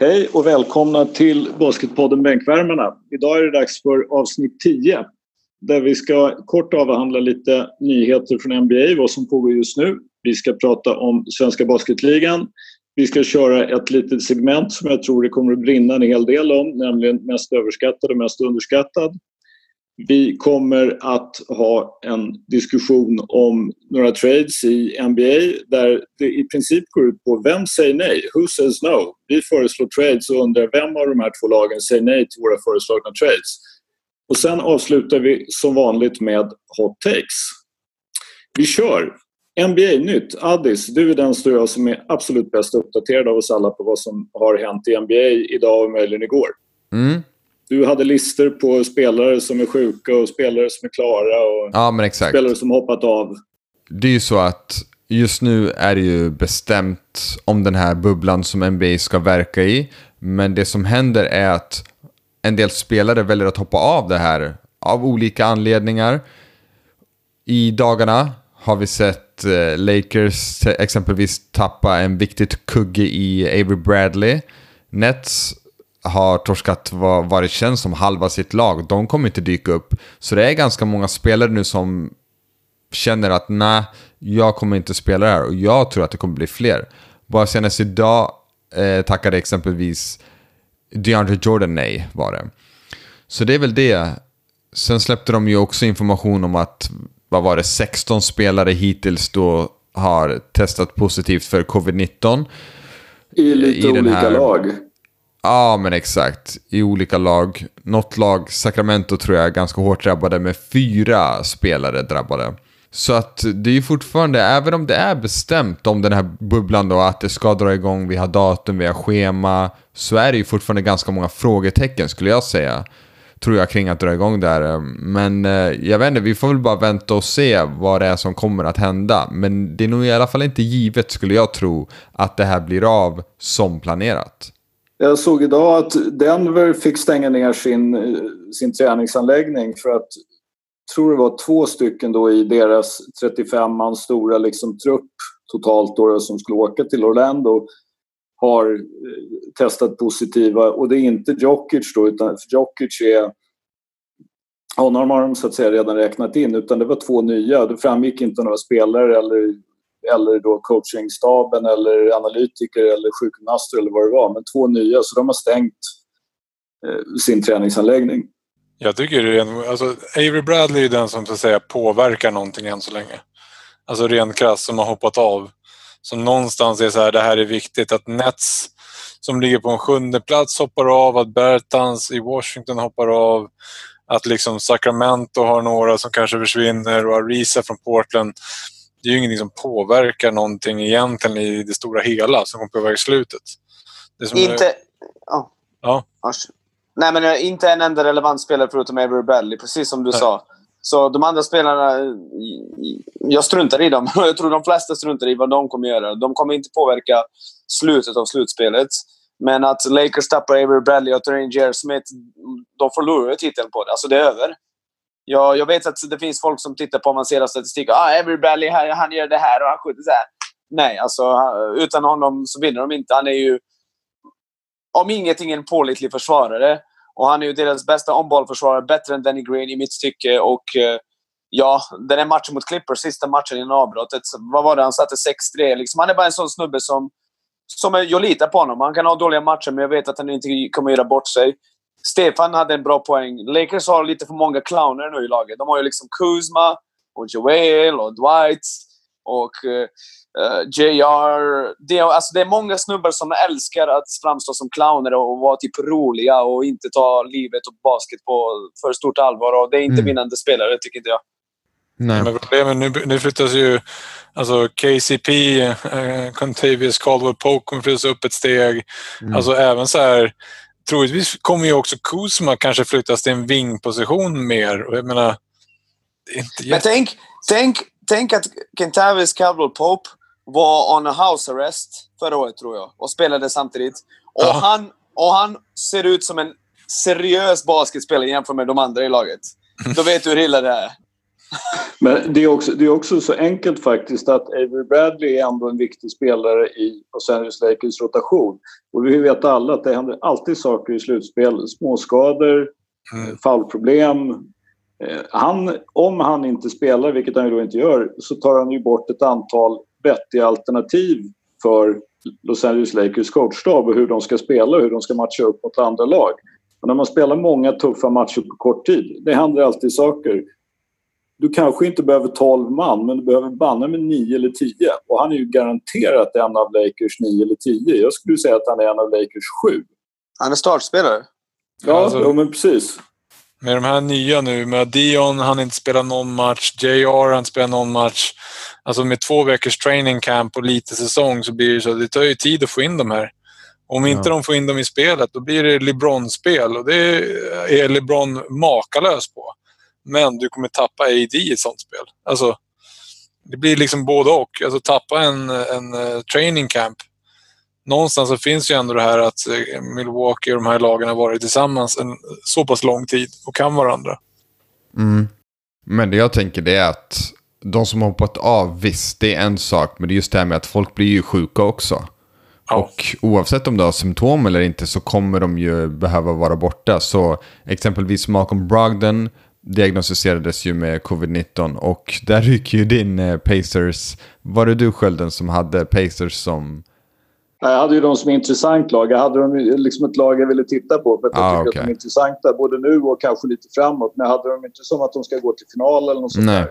Hej och välkomna till Basketpodden Bänkvärmarna. Idag är det dags för avsnitt 10 där vi ska kort avhandla lite nyheter från NBA, vad som pågår just nu. Vi ska prata om Svenska Basketligan. Vi ska köra ett litet segment som jag tror det kommer att brinna en hel del om, nämligen mest överskattad och mest underskattad. Vi kommer att ha en diskussion om några trades i NBA där det i princip går ut på vem säger nej? Who says no? Vi föreslår trades och undrar vem av de här två lagen säger nej till våra föreslagna trades? Och sen avslutar vi som vanligt med hot takes. Vi kör! NBA-nytt. Addis, du är den står jag som är absolut bäst uppdaterad av oss alla på vad som har hänt i NBA idag och möjligen igår. Mm. Du hade listor på spelare som är sjuka och spelare som är klara och Ja, spelare som hoppat av. Det är ju så att just nu är det ju bestämt om den här bubblan som NBA ska verka i. Men det som händer är att en del spelare väljer att hoppa av det här av olika anledningar. I dagarna har vi sett eh, Lakers exempelvis tappa en viktigt kugge i Avery Bradley. Nets har torskat vad, vad det känns som halva sitt lag. De kommer inte dyka upp. Så det är ganska många spelare nu som känner att nej, jag kommer inte spela det här och jag tror att det kommer bli fler. Bara senast idag eh, tackade exempelvis DeAndre Jordan nej, var det. Så det är väl det. Sen släppte de ju också information om att, vad var det, 16 spelare hittills då har testat positivt för covid-19. I lite I olika här- lag. Ja, men exakt. I olika lag. Något lag, Sacramento tror jag, är ganska hårt drabbade med fyra spelare drabbade. Så att det är ju fortfarande, även om det är bestämt om den här bubblan då, att det ska dra igång, vi har datum, vi har schema, så är det ju fortfarande ganska många frågetecken skulle jag säga. Tror jag kring att dra igång där. Men eh, jag vet inte, vi får väl bara vänta och se vad det är som kommer att hända. Men det är nog i alla fall inte givet skulle jag tro att det här blir av som planerat. Jag såg idag att Denver fick stänga ner sin, sin träningsanläggning för att tror det var två stycken då i deras 35 man stora liksom trupp totalt då, som skulle åka till Orlando har eh, testat positiva och det är inte Djokic då utan för Djokic är honom har de så att säga redan räknat in utan det var två nya. Det framgick inte några spelare eller, eller då coachingstaben eller analytiker eller sjukgymnaster eller vad det var men två nya så de har stängt eh, sin träningsanläggning. Jag tycker det är en, alltså, Avery Bradley är den som så att säga påverkar någonting än så länge. Alltså rent krasst som har hoppat av. Som någonstans är så här, det här är viktigt. Att Nets som ligger på en sjunde plats hoppar av, att Bertans i Washington hoppar av. Att liksom Sacramento har några som kanske försvinner och Arisa från Portland. Det är ju ingenting som påverkar någonting egentligen i det stora hela som kommer påverka slutet. Det som är- Inte... Ja. Ja. Nej, men eh, inte en enda relevant spelare förutom Avery Bradley, precis som du Nej. sa. Så de andra spelarna, eh, jag struntar i dem. Jag tror de flesta struntar i vad de kommer göra. De kommer inte påverka slutet av slutspelet. Men att Lakers tappar Avery Bradley och Terrain J.R. Smith, de förlorar titeln på det. Alltså det är över. Jag, jag vet att det finns folk som tittar på avancerad statistik. Ah, Every Bradley, han, gör det här och han skjuter så här. Nej, alltså utan honom så vinner de inte. Han är ju om ingenting en pålitlig försvarare. Och han är ju deras bästa ombollförsvarare, bättre än Danny Green i mitt tycke. Och eh, ja, den där matchen mot Clippers, sista matchen innan avbrottet, vad var det? Han satte 6-3. Liksom, han är bara en sån snubbe som... som är, jag litar på honom. Han kan ha dåliga matcher, men jag vet att han inte kommer göra bort sig. Stefan hade en bra poäng. Lakers har lite för många clowner nu i laget. De har ju liksom Kuzma, och Joel och Dwight och eh, eh, JR. Det, är- alltså det är många snubbar som älskar att framstå som clowner och vara typ roliga och inte ta livet och basket på för stort allvar. Och det är inte Mm. vinnande spelare, tycker inte jag. Nej. Men problemet nu, nu flyttas ju alltså KCP, eh, Contavious Caldwell Pope kommer flyttas upp ett steg. Mm. Alltså även så här, troligtvis kommer ju också Kuzma kanske flyttas till en vingposition mer. Jag menar, inte Men tänk, tänk, tänk att Kentavious Caldwell Pope var on a house arrest förra året, tror jag, och spelade samtidigt. Och, Ja. han, och han ser ut som en seriös basketspelare jämfört med de andra i laget. Då vet du hur illa det är. Men det är, också, det är också så enkelt faktiskt att Avery Bradley är ändå en viktig spelare i Los Angeles Lakers rotation. Och vi vet alla att det händer alltid saker i slutspel. Småskador, mm. fallproblem. Eh, han, om han inte spelar, vilket han ju då inte gör, så tar han ju bort ett antal vettiga alternativ för Los Angeles Lakers coachstab och hur de ska spela och hur de ska matcha upp mot andra lag. Och när man spelar många tuffa matcher på kort tid, det händer alltid saker. Du kanske inte behöver 12 man, men du behöver banna med 9 eller 10. Och han är ju garanterat en av Lakers 9 eller 10. Jag skulle säga att han är en av Lakers 7. Han är startspelare? Ja, alltså, ja men precis. Med de här nya nu, med Dion, han inte spelat någon match. JR, han spelar någon match. Alltså med två veckors training camp och lite säsong så blir det så. Det tar ju tid att få in de här. Om inte ja. de får in dem i spelet, då blir det LeBron-spel och det är LeBron makalös på. Men du kommer tappa AD i ett sånt spel. Alltså, det blir liksom både och. Alltså tappa en, en uh, training camp. Någonstans så finns ju ändå det här att uh, Milwaukee och de här lagen har varit tillsammans en så pass lång tid och kan varandra. Mm. Men det jag tänker det är att de som har hoppat av, visst det är en sak. Men det är just det här med att folk blir ju sjuka också. Ja. Och oavsett om du har symptom eller inte så kommer de ju behöva vara borta. Så exempelvis Malcolm Brogdon diagnostiserades ju med covid-19 och där ryker ju din eh, Pacers. Var det du Skölden som hade Pacers som... Jag hade ju de som intressant lag. Jag hade dem liksom ett lag jag ville titta på för att jag ah, tycker okay. att de är intressanta både nu och kanske lite framåt. Men jag hade dem inte som att de ska gå till final eller något sånt Nej. där.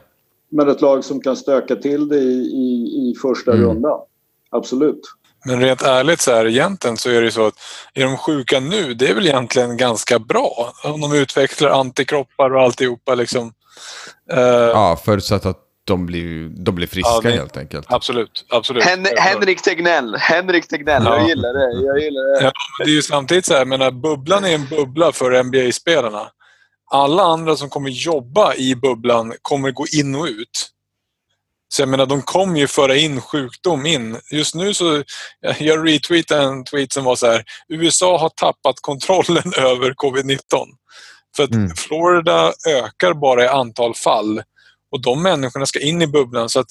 Men ett lag som kan stöka till det i, i, i första mm. rundan. Absolut. Men rent ärligt så här egentligen så är det så att är de sjuka nu, det är väl egentligen ganska bra. Om de utvecklar antikroppar och alltihopa liksom. Uh, ja, förutsatt att de blir, de blir friska ja, det, helt enkelt. Absolut. absolut. Hen Henrik Tegnell. Henrik Tegnell. Ja. Jag gillar det. Jag gillar det. Ja, det är ju samtidigt så här, menar, bubblan är en bubbla för NBA-spelarna. Alla andra som kommer jobba i bubblan kommer gå in och ut. Så jag menar, de kommer ju föra in sjukdom in. Just nu så, jag retweetade en tweet som var så här, USA har tappat kontrollen över covid-19. För att mm. Florida ökar bara i antal fall och de människorna ska in i bubblan. Så att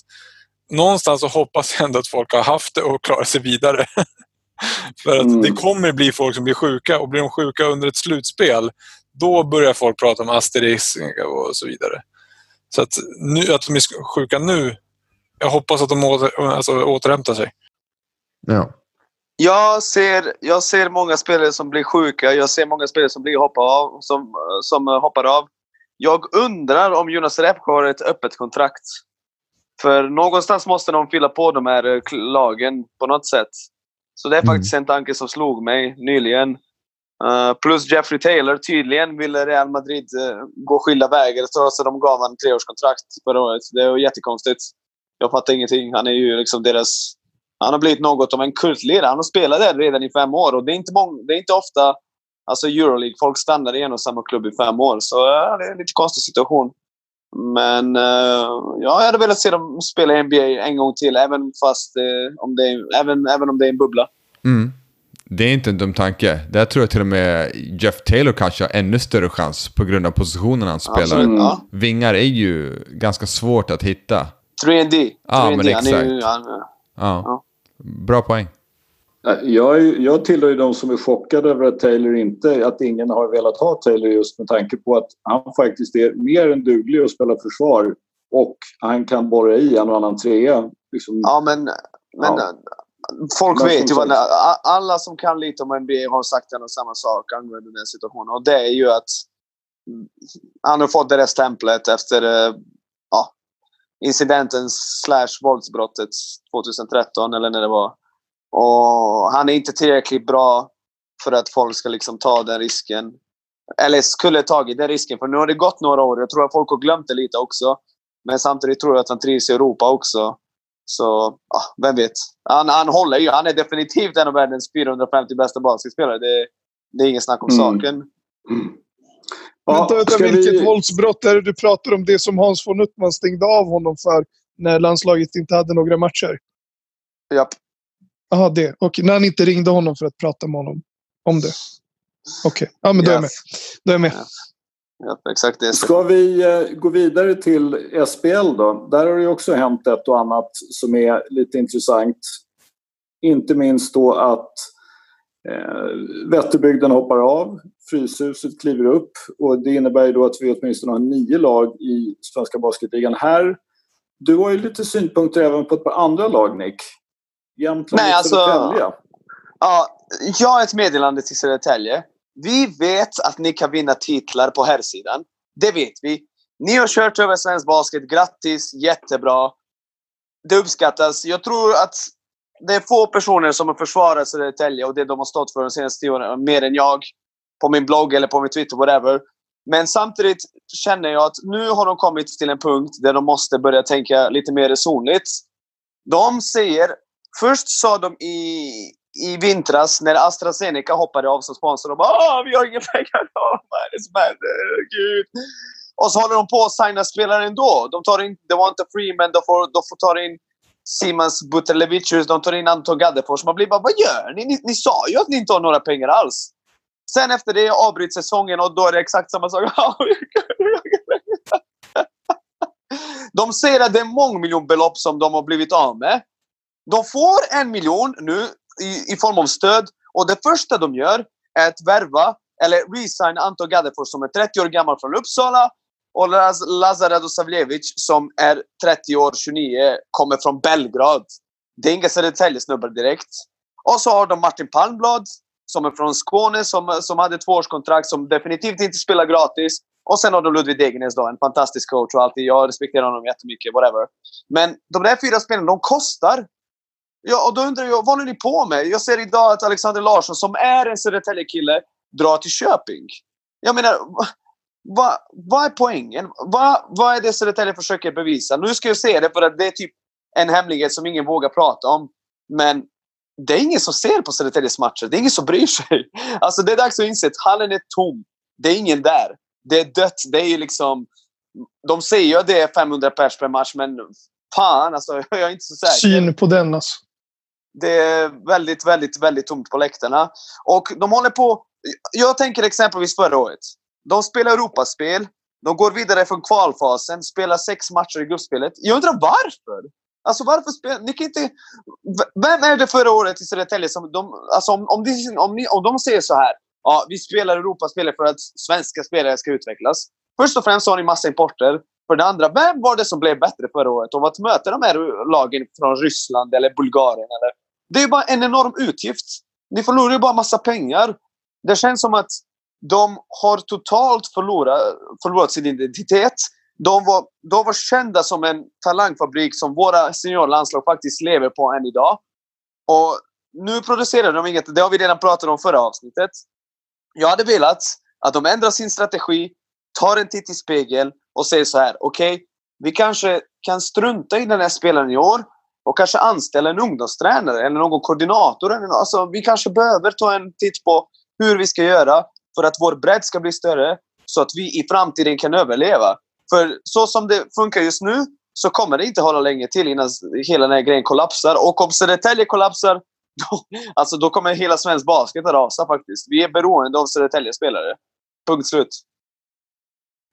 någonstans så hoppas jag ändå att folk har haft det och klarar sig vidare. För att mm. det kommer bli folk som blir sjuka och blir de sjuka under ett slutspel, då börjar folk prata om asterix och så vidare. Så att, nu, att de är sjuka nu jag hoppas att de åter, alltså, återhämtar sig. Ja. Jag ser, jag ser många spelare som blir sjuka. Jag ser många spelare som blir hoppar av, som, som hoppar av. Jag undrar om Jonas Repko har ett öppet kontrakt. För någonstans måste de fylla på de här eh, lagen på något sätt. Så det är faktiskt mm. en tanke som slog mig nyligen. Uh, plus Jeffrey Taylor. Tydligen ville Real Madrid uh, gå skilda vägar att de gav honom treårskontrakt förra året. Det var jättekonstigt. Jag fattar ingenting. Han är ju liksom deras... Han har blivit något av en kultledare. Han har spelat där redan i fem år och det är inte, många, det är inte ofta Alltså Euroleague, folk stannar i en och samma klubb i fem år. Så ja, det är en lite konstig situation. Men uh, ja, jag hade velat se dem spela i NBA en gång till, även, fast, uh, om, det är, även, även om det är en bubbla. Mm. Det är inte en dum tanke. Där tror jag till och med Jeff Taylor kanske har ännu större chans på grund av positionen han spelar. Absolut, ja. Vingar är ju ganska svårt att hitta. 3D. Ja, men exakt. Ju, han, ja. ja. Bra poäng. Jag, är, jag tillhör ju de som är chockade över att Taylor inte, att ingen har velat ha Taylor just med tanke på att han faktiskt är mer än duglig att spela försvar och han kan borra i en och annan trea. Liksom. Ja, men, men ja. folk men vet ju vad... Alla som kan lite om NBA har sagt en och samma sak angående den situationen och det är ju att han har fått det där stämplet efter eh, incidenten slash våldsbrottet 2013 eller när det var. Och han är inte tillräckligt bra för att folk ska liksom ta den risken. Eller skulle tagit den risken, för nu har det gått några år. Jag tror att folk har glömt det lite också. Men samtidigt tror jag att han trivs i Europa också. Så, ja, vem vet. Han, han håller ju. Han är definitivt en av världens 450 bästa basketspelare. Det, det är ingen snack om mm. saken. Mm. Ja, vänta, vänta, vilket vi... våldsbrott är det du pratar om? Det som Hans von Uttman stängde av honom för när landslaget inte hade några matcher? Japp. Jaha, det. Och när han inte ringde honom för att prata med honom om det? Okej, okay. ja, men då är jag med. Då är jag med. Ja, exakt det. Ska vi eh, gå vidare till SPL då? Där har det också hänt ett och annat som är lite intressant. Inte minst då att eh, Vätterbygden hoppar av, Fryshuset kliver upp och det innebär ju då att vi åtminstone har nio lag i Svenska Basketligan. Här, du har ju lite synpunkter även på ett par andra lag, Nick. Jämtland Nej, och alltså- Södertälje. Ja, jag har ett meddelande till Södertälje. Vi vet att ni kan vinna titlar på här sidan. Det vet vi. Ni har kört över svensk basket. Grattis! Jättebra. Det uppskattas. Jag tror att det är få personer som har försvarat Södertälje och det de har stått för de senaste åren, mer än jag. På min blogg eller på min Twitter, whatever. Men samtidigt känner jag att nu har de kommit till en punkt där de måste börja tänka lite mer resonligt. De säger... Först sa de i, i vintras när AstraZeneca hoppade av som sponsor. De bara Åh, vi har inga pengar. Oh, vad är det som händer? Gud. Och så håller de på att signa spelare ändå. De tar in Devonta Freeman, de får, de får ta in Simons Butelevicius, de tar in Anton Gaddefors. Man blir bara, vad gör ni? ni? Ni sa ju att ni inte har några pengar alls. Sen efter det avbryts säsongen och då är det exakt samma sak. De säger att det är mångmiljonbelopp som de har blivit av med. De får en miljon nu i, i form av stöd och det första de gör är att värva eller resigna Anton Gaddefors som är 30 år gammal från Uppsala och Laz Lazarado Savljevic som är 30 år, 29, kommer från Belgrad. Det är inga Södertäljesnubbar direkt. Och så har de Martin Palmblad som är från Skåne som, som hade tvåårskontrakt som definitivt inte spelar gratis. Och sen har de Ludvig Degernes då, en fantastisk coach och alltid. Jag respekterar honom jättemycket, whatever. Men de där fyra spelarna, de kostar. Ja, och då undrar jag, vad håller ni på med? Jag ser idag att Alexander Larsson, som är en Södertälje-kille, drar till Köping. Jag menar, vad va är poängen? Vad va är det Södertälje försöker bevisa? Nu ska jag säga det för att det är typ en hemlighet som ingen vågar prata om. Men det är ingen som ser på Södertäljes matcher. Det är ingen som bryr sig. Alltså det är dags att inse att hallen är tom. Det är ingen där. Det är dött. Det är liksom... De säger ju att det är 500 pers per match, men fan alltså, jag är inte så säker. Syn på den alltså. Det är väldigt, väldigt, väldigt tomt på läktarna. Och de håller på... Jag tänker exempelvis förra året. De spelar Europaspel. De går vidare från kvalfasen, spelar sex matcher i gruppspelet. Jag undrar varför? Alltså varför spelar... Ni kan inte... Vem är det förra året i Södertälje som... De, alltså om, om, de, om, ni, om de säger så här. Ja, vi spelar Europaspelare för att svenska spelare ska utvecklas. Först och främst har ni massa importer. För det andra, vem var det som blev bättre förra året? Om att möta de här lagen från Ryssland eller Bulgarien? Eller? Det är ju bara en enorm utgift. Ni förlorar ju bara massa pengar. Det känns som att de har totalt förlorat, förlorat sin identitet. De var, de var kända som en talangfabrik som våra seniorlandslag faktiskt lever på än idag. Och nu producerar de inget. Det har vi redan pratat om förra avsnittet. Jag hade velat att de ändrar sin strategi, tar en titt i spegeln och säger så här. Okej, vi kanske kan strunta i den här spelaren i år och kanske anställa en ungdomstränare eller någon koordinator. Alltså, vi kanske behöver ta en titt på hur vi ska göra för att vår bredd ska bli större så att vi i framtiden kan överleva. För så som det funkar just nu så kommer det inte hålla länge till innan hela den här grejen kollapsar. Och om Södertälje kollapsar, då, alltså då kommer hela svensk basket att rasa faktiskt. Vi är beroende av Södertälje-spelare. Punkt slut.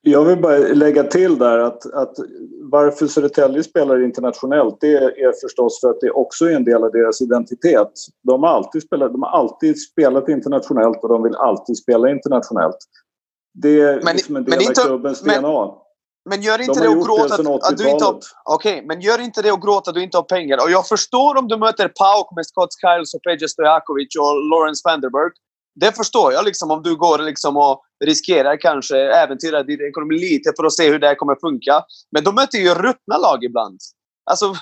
Jag vill bara lägga till där att, att varför Södertälje spelar internationellt det är förstås för att det också är en del av deras identitet. De har alltid spelat, de har alltid spelat internationellt och de vill alltid spela internationellt. Det är Men- liksom en men del inte- av klubbens men- DNA. Men gör inte De det och gjort gråta det sedan att, att du inte har... 80-talet. Okej, men gör inte det och gråta att du inte har pengar. Och jag förstår om du möter Pauk med Scott Skiles och Peja Stojakovic och Lawrence Vanderberg. Det förstår jag liksom om du går liksom och riskerar kanske äventyra din ekonomi lite för att se hur det här kommer funka. Men de möter ju ruttna lag ibland. Alltså,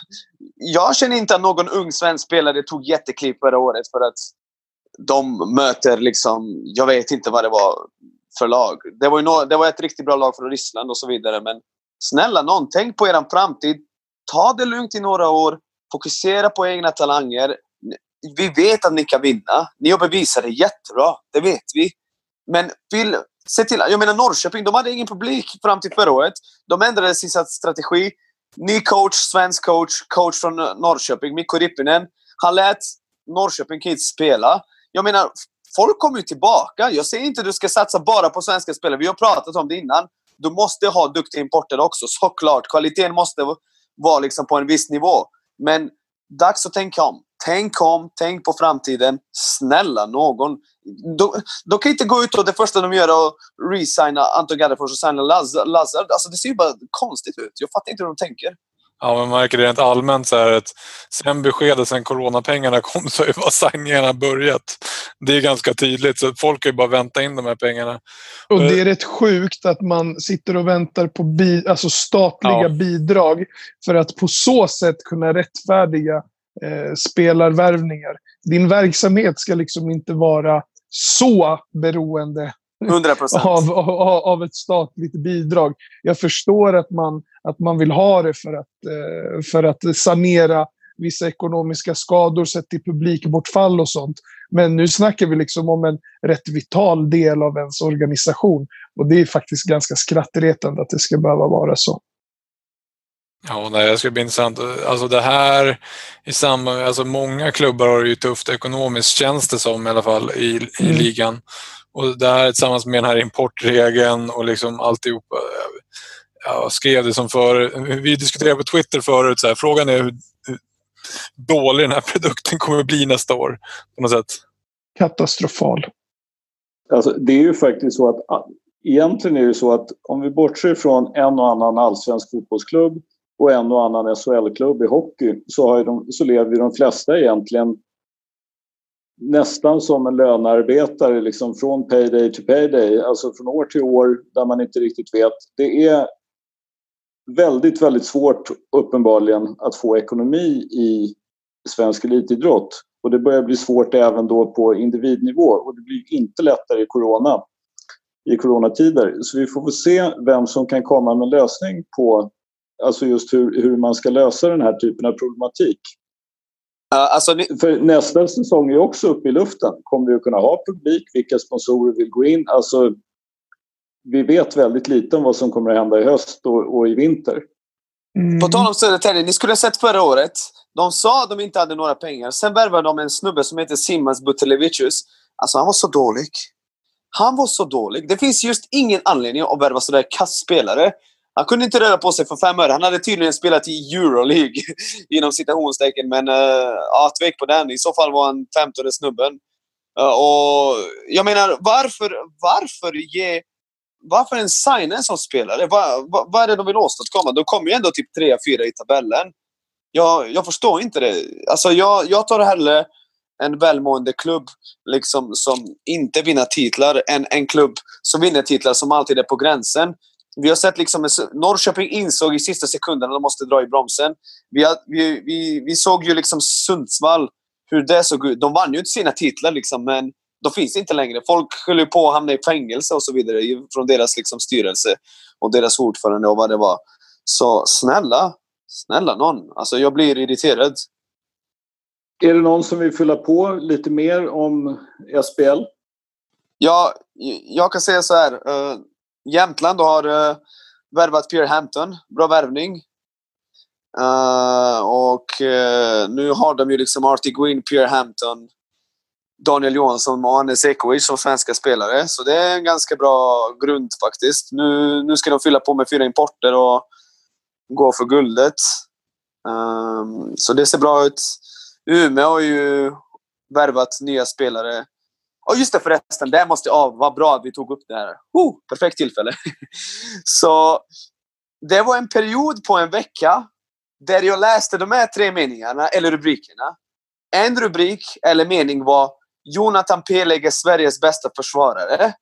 jag känner inte att någon ung svensk spelare tog jättekliv förra året för att de möter liksom, jag vet inte vad det var för lag. Det var, ju no, det var ett riktigt bra lag från Ryssland och så vidare. Men snälla någon, tänk på er framtid. Ta det lugnt i några år. Fokusera på egna talanger. Vi vet att ni kan vinna. Ni har bevisat det jättebra. Det vet vi. Men vill, se till, jag menar Norrköping, de hade ingen publik fram till förra året. De ändrade sin strategi. Ny coach, svensk coach, coach från Norrköping, Mikko Rippinen. Han lät Norrköping Kids spela. Jag menar, folk kommer ju tillbaka. Jag säger inte att du ska satsa bara på svenska spelare. Vi har pratat om det innan. Du måste ha duktiga importer också, såklart. Kvaliteten måste vara liksom på en viss nivå. Men dags att tänka om. Tänk om, tänk på framtiden. Snälla någon. De, de kan inte gå ut och det första de gör är att resigna Anton Gaddefors och signa Lazard. Alltså det ser ju bara konstigt ut. Jag fattar inte hur de tänker. Ja, man märker det rent allmänt så här att sen beskedet, sen coronapengarna kom så har signingarna börjat. Det är ganska tydligt så folk kan ju bara vänta in de här pengarna. Och det är rätt sjukt att man sitter och väntar på bi alltså statliga ja. bidrag för att på så sätt kunna rättfärdiga eh, spelarvärvningar. Din verksamhet ska liksom inte vara så beroende 100%. Av, av, av ett statligt bidrag. Jag förstår att man, att man vill ha det för att, eh, för att sanera vissa ekonomiska skador sett till publikbortfall och sånt. Men nu snackar vi liksom om en rätt vital del av ens organisation. Och det är faktiskt ganska skrattretande att det ska behöva vara så. Ja, nej, det ska bli intressant. Alltså det här i samma, alltså många klubbar har det ju tufft ekonomiskt känns det som i alla fall i, i mm. ligan. Och det här tillsammans med den här importregeln och liksom alltihopa. Jag skrev det som för, vi diskuterade på Twitter förut, så här, frågan är hur, hur dålig den här produkten kommer att bli nästa år. På något sätt. Katastrofal. Alltså, det är ju faktiskt så att egentligen är det så att om vi bortser från en och annan allsvensk fotbollsklubb och en och annan SHL-klubb i hockey så, har de, så lever de flesta egentligen nästan som en lönearbetare liksom från payday till payday, alltså från år till år där man inte riktigt vet. Det är väldigt, väldigt svårt uppenbarligen att få ekonomi i svensk elitidrott. Och det börjar bli svårt även då på individnivå och det blir inte lättare i corona i coronatider. Så vi får se vem som kan komma med en lösning på alltså just hur, hur man ska lösa den här typen av problematik. Alltså. För nästa säsong är också uppe i luften. Kommer vi att kunna ha publik? Vilka sponsorer vill gå in? Alltså, vi vet väldigt lite om vad som kommer att hända i höst och, och i vinter. Mm. På tal om Södertälje, ni skulle ha sett förra året. De sa att de inte hade några pengar. Sen värvade de en snubbe som heter Simas Butelevicius. Alltså han var så dålig. Han var så dålig. Det finns just ingen anledning att värva sådär kassspelare. Han kunde inte röra på sig för fem öre. Han hade tydligen spelat i Euroleague, inom citationstecken. Men uh, ja, tvek på den. I så fall var han femtonde snubben. Uh, och jag menar, varför, varför ge... Varför en signa en sån spelare? Vad, va, vad är det de vill åstadkomma? De kommer ju ändå typ 3-4 i tabellen. Jag, jag förstår inte det. Alltså jag, jag tar hellre en välmående klubb liksom, som inte vinner titlar än en klubb som vinner titlar som alltid är på gränsen. Vi har sett liksom, Norrköping insåg i sista sekunden att de måste dra i bromsen. Vi, har, vi, vi, vi såg ju liksom Sundsvall, hur det såg ut. De vann ju inte sina titlar, liksom, men de finns inte längre. Folk höll på att hamna i fängelse och så vidare från deras liksom, styrelse och deras ordförande och vad det var. Så snälla, snälla någon. Alltså, jag blir irriterad. Är det någon som vill fylla på lite mer om SPL? Ja, jag kan säga så här. Jämtland har uh, värvat Pierre Hampton. Bra värvning. Uh, och uh, nu har de ju liksom Artie Green, Pierre Hampton, Daniel Johansson och Anne Sekovic som svenska spelare. Så det är en ganska bra grund faktiskt. Nu, nu ska de fylla på med fyra importer och gå för guldet. Um, så det ser bra ut. Umeå har ju värvat nya spelare och just det förresten, det måste jag... Vad bra att vi tog upp det här. Oh, perfekt tillfälle. så det var en period på en vecka där jag läste de här tre meningarna, eller rubrikerna. En rubrik eller mening var Jonathan Peleg är Sveriges bästa försvarare.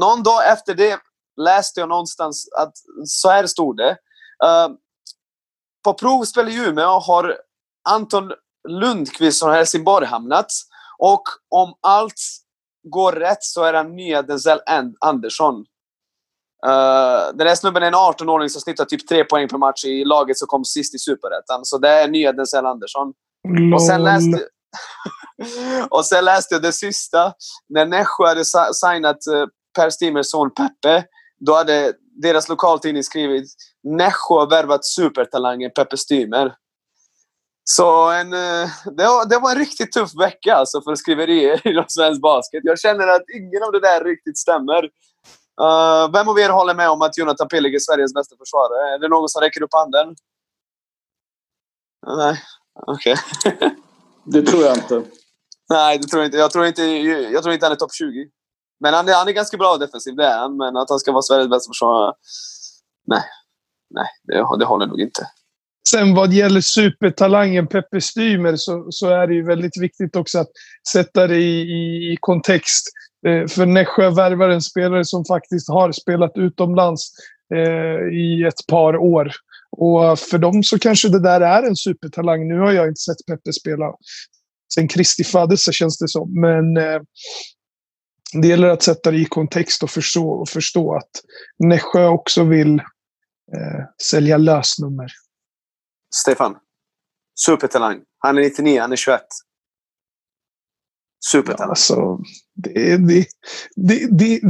Någon dag efter det läste jag någonstans att så här stod det. Uh, på provspel i Umeå har Anton Lundqvist från Helsingborg hamnat. Och om allt går rätt så är han nya Denzel Andersson. Uh, den här snubben är en 18-åring som snittar typ tre poäng per match i laget som kom sist i Superettan. Så det är nya Denzel Andersson. Och sen läste, och sen läste jag det sista. När Nässjö hade signat uh, Per Stimers son Peppe, då hade deras lokaltidning skrivit Nässjö har värvat supertalangen Peppe Stymer. Så en, eh, det, var, det var en riktigt tuff vecka alltså för skriverier inom svensk basket. Jag känner att ingen av det där riktigt stämmer. Uh, vem av er håller med om att Jonathan Pillig är Sveriges bästa försvarare? Är det någon som räcker upp handen? Nej, okej. Okay. det tror jag inte. Nej, det tror jag inte. Jag tror inte, jag tror inte han är topp 20. Men han är, han är ganska bra defensiv, det är han. Men att han ska vara Sveriges bästa försvarare... Nej. Nej, det, det håller nog inte. Sen vad gäller supertalangen Peppe Stymer så, så är det ju väldigt viktigt också att sätta det i, i, i kontext. Eh, för Nässjö värvar en spelare som faktiskt har spelat utomlands eh, i ett par år. Och för dem så kanske det där är en supertalang. Nu har jag inte sett Peppe spela sen Kristi födelse känns det som. Men eh, det gäller att sätta det i kontext och förstå, och förstå att Nässjö också vill eh, sälja lösnummer. Stefan. Supertalang. Han är 99, han är 21. Supertalang. Ja, alltså, det, det, det,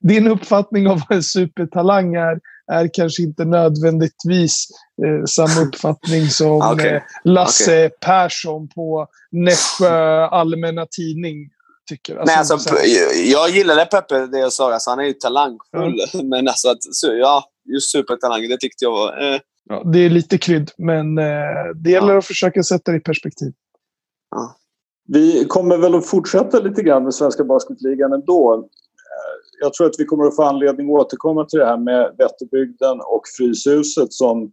din uppfattning av vad en supertalang är, är kanske inte nödvändigtvis eh, samma uppfattning som okay. eh, Lasse okay. Persson på Nässjö Allmänna Tidning tycker. Alltså, Nej, alltså, jag gillade Peppe, det jag sa. Alltså, han är ju talangfull. Mm. Men alltså, att, ja, just supertalang, det tyckte jag var... Eh. Ja, det är lite krydd, men eh, det gäller att försöka sätta det i perspektiv. Ja. Vi kommer väl att fortsätta lite grann med Svenska Basketligan ändå. Eh, jag tror att vi kommer att få anledning att återkomma till det här med Vätterbygden och Fryshuset som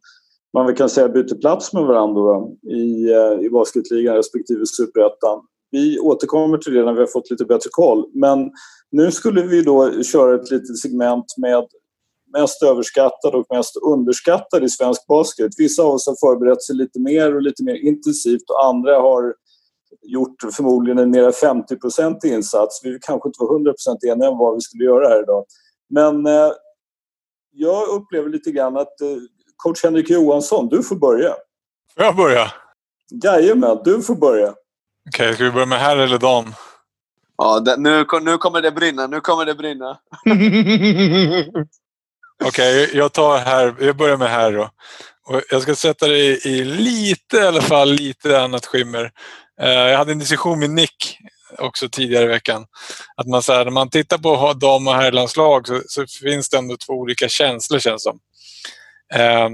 man väl kan säga byter plats med varandra i, eh, i basketligan respektive superettan. Vi återkommer till det när vi har fått lite bättre koll. Men nu skulle vi då köra ett litet segment med mest överskattad och mest underskattad i svensk basket. Vissa av oss har förberett sig lite mer och lite mer intensivt och andra har gjort förmodligen en mer 50% insats. Vi kanske inte var 100 eniga om vad vi skulle göra här idag. Men eh, jag upplever lite grann att eh, coach Henrik Johansson, du får börja. Får jag börja? Jajamän, du får börja. Okej, okay, ska vi börja med herr eller dam? Ja, det, nu, nu kommer det brinna. Nu kommer det brinna. Okej, okay, jag tar här. Jag börjar med här då. Och jag ska sätta det i, i lite i alla fall, lite annat skimmer. Uh, jag hade en diskussion med Nick också tidigare i veckan. Att man, så här, när man tittar på dam och herrlandslag så, så finns det ändå två olika känslor känns som. Uh,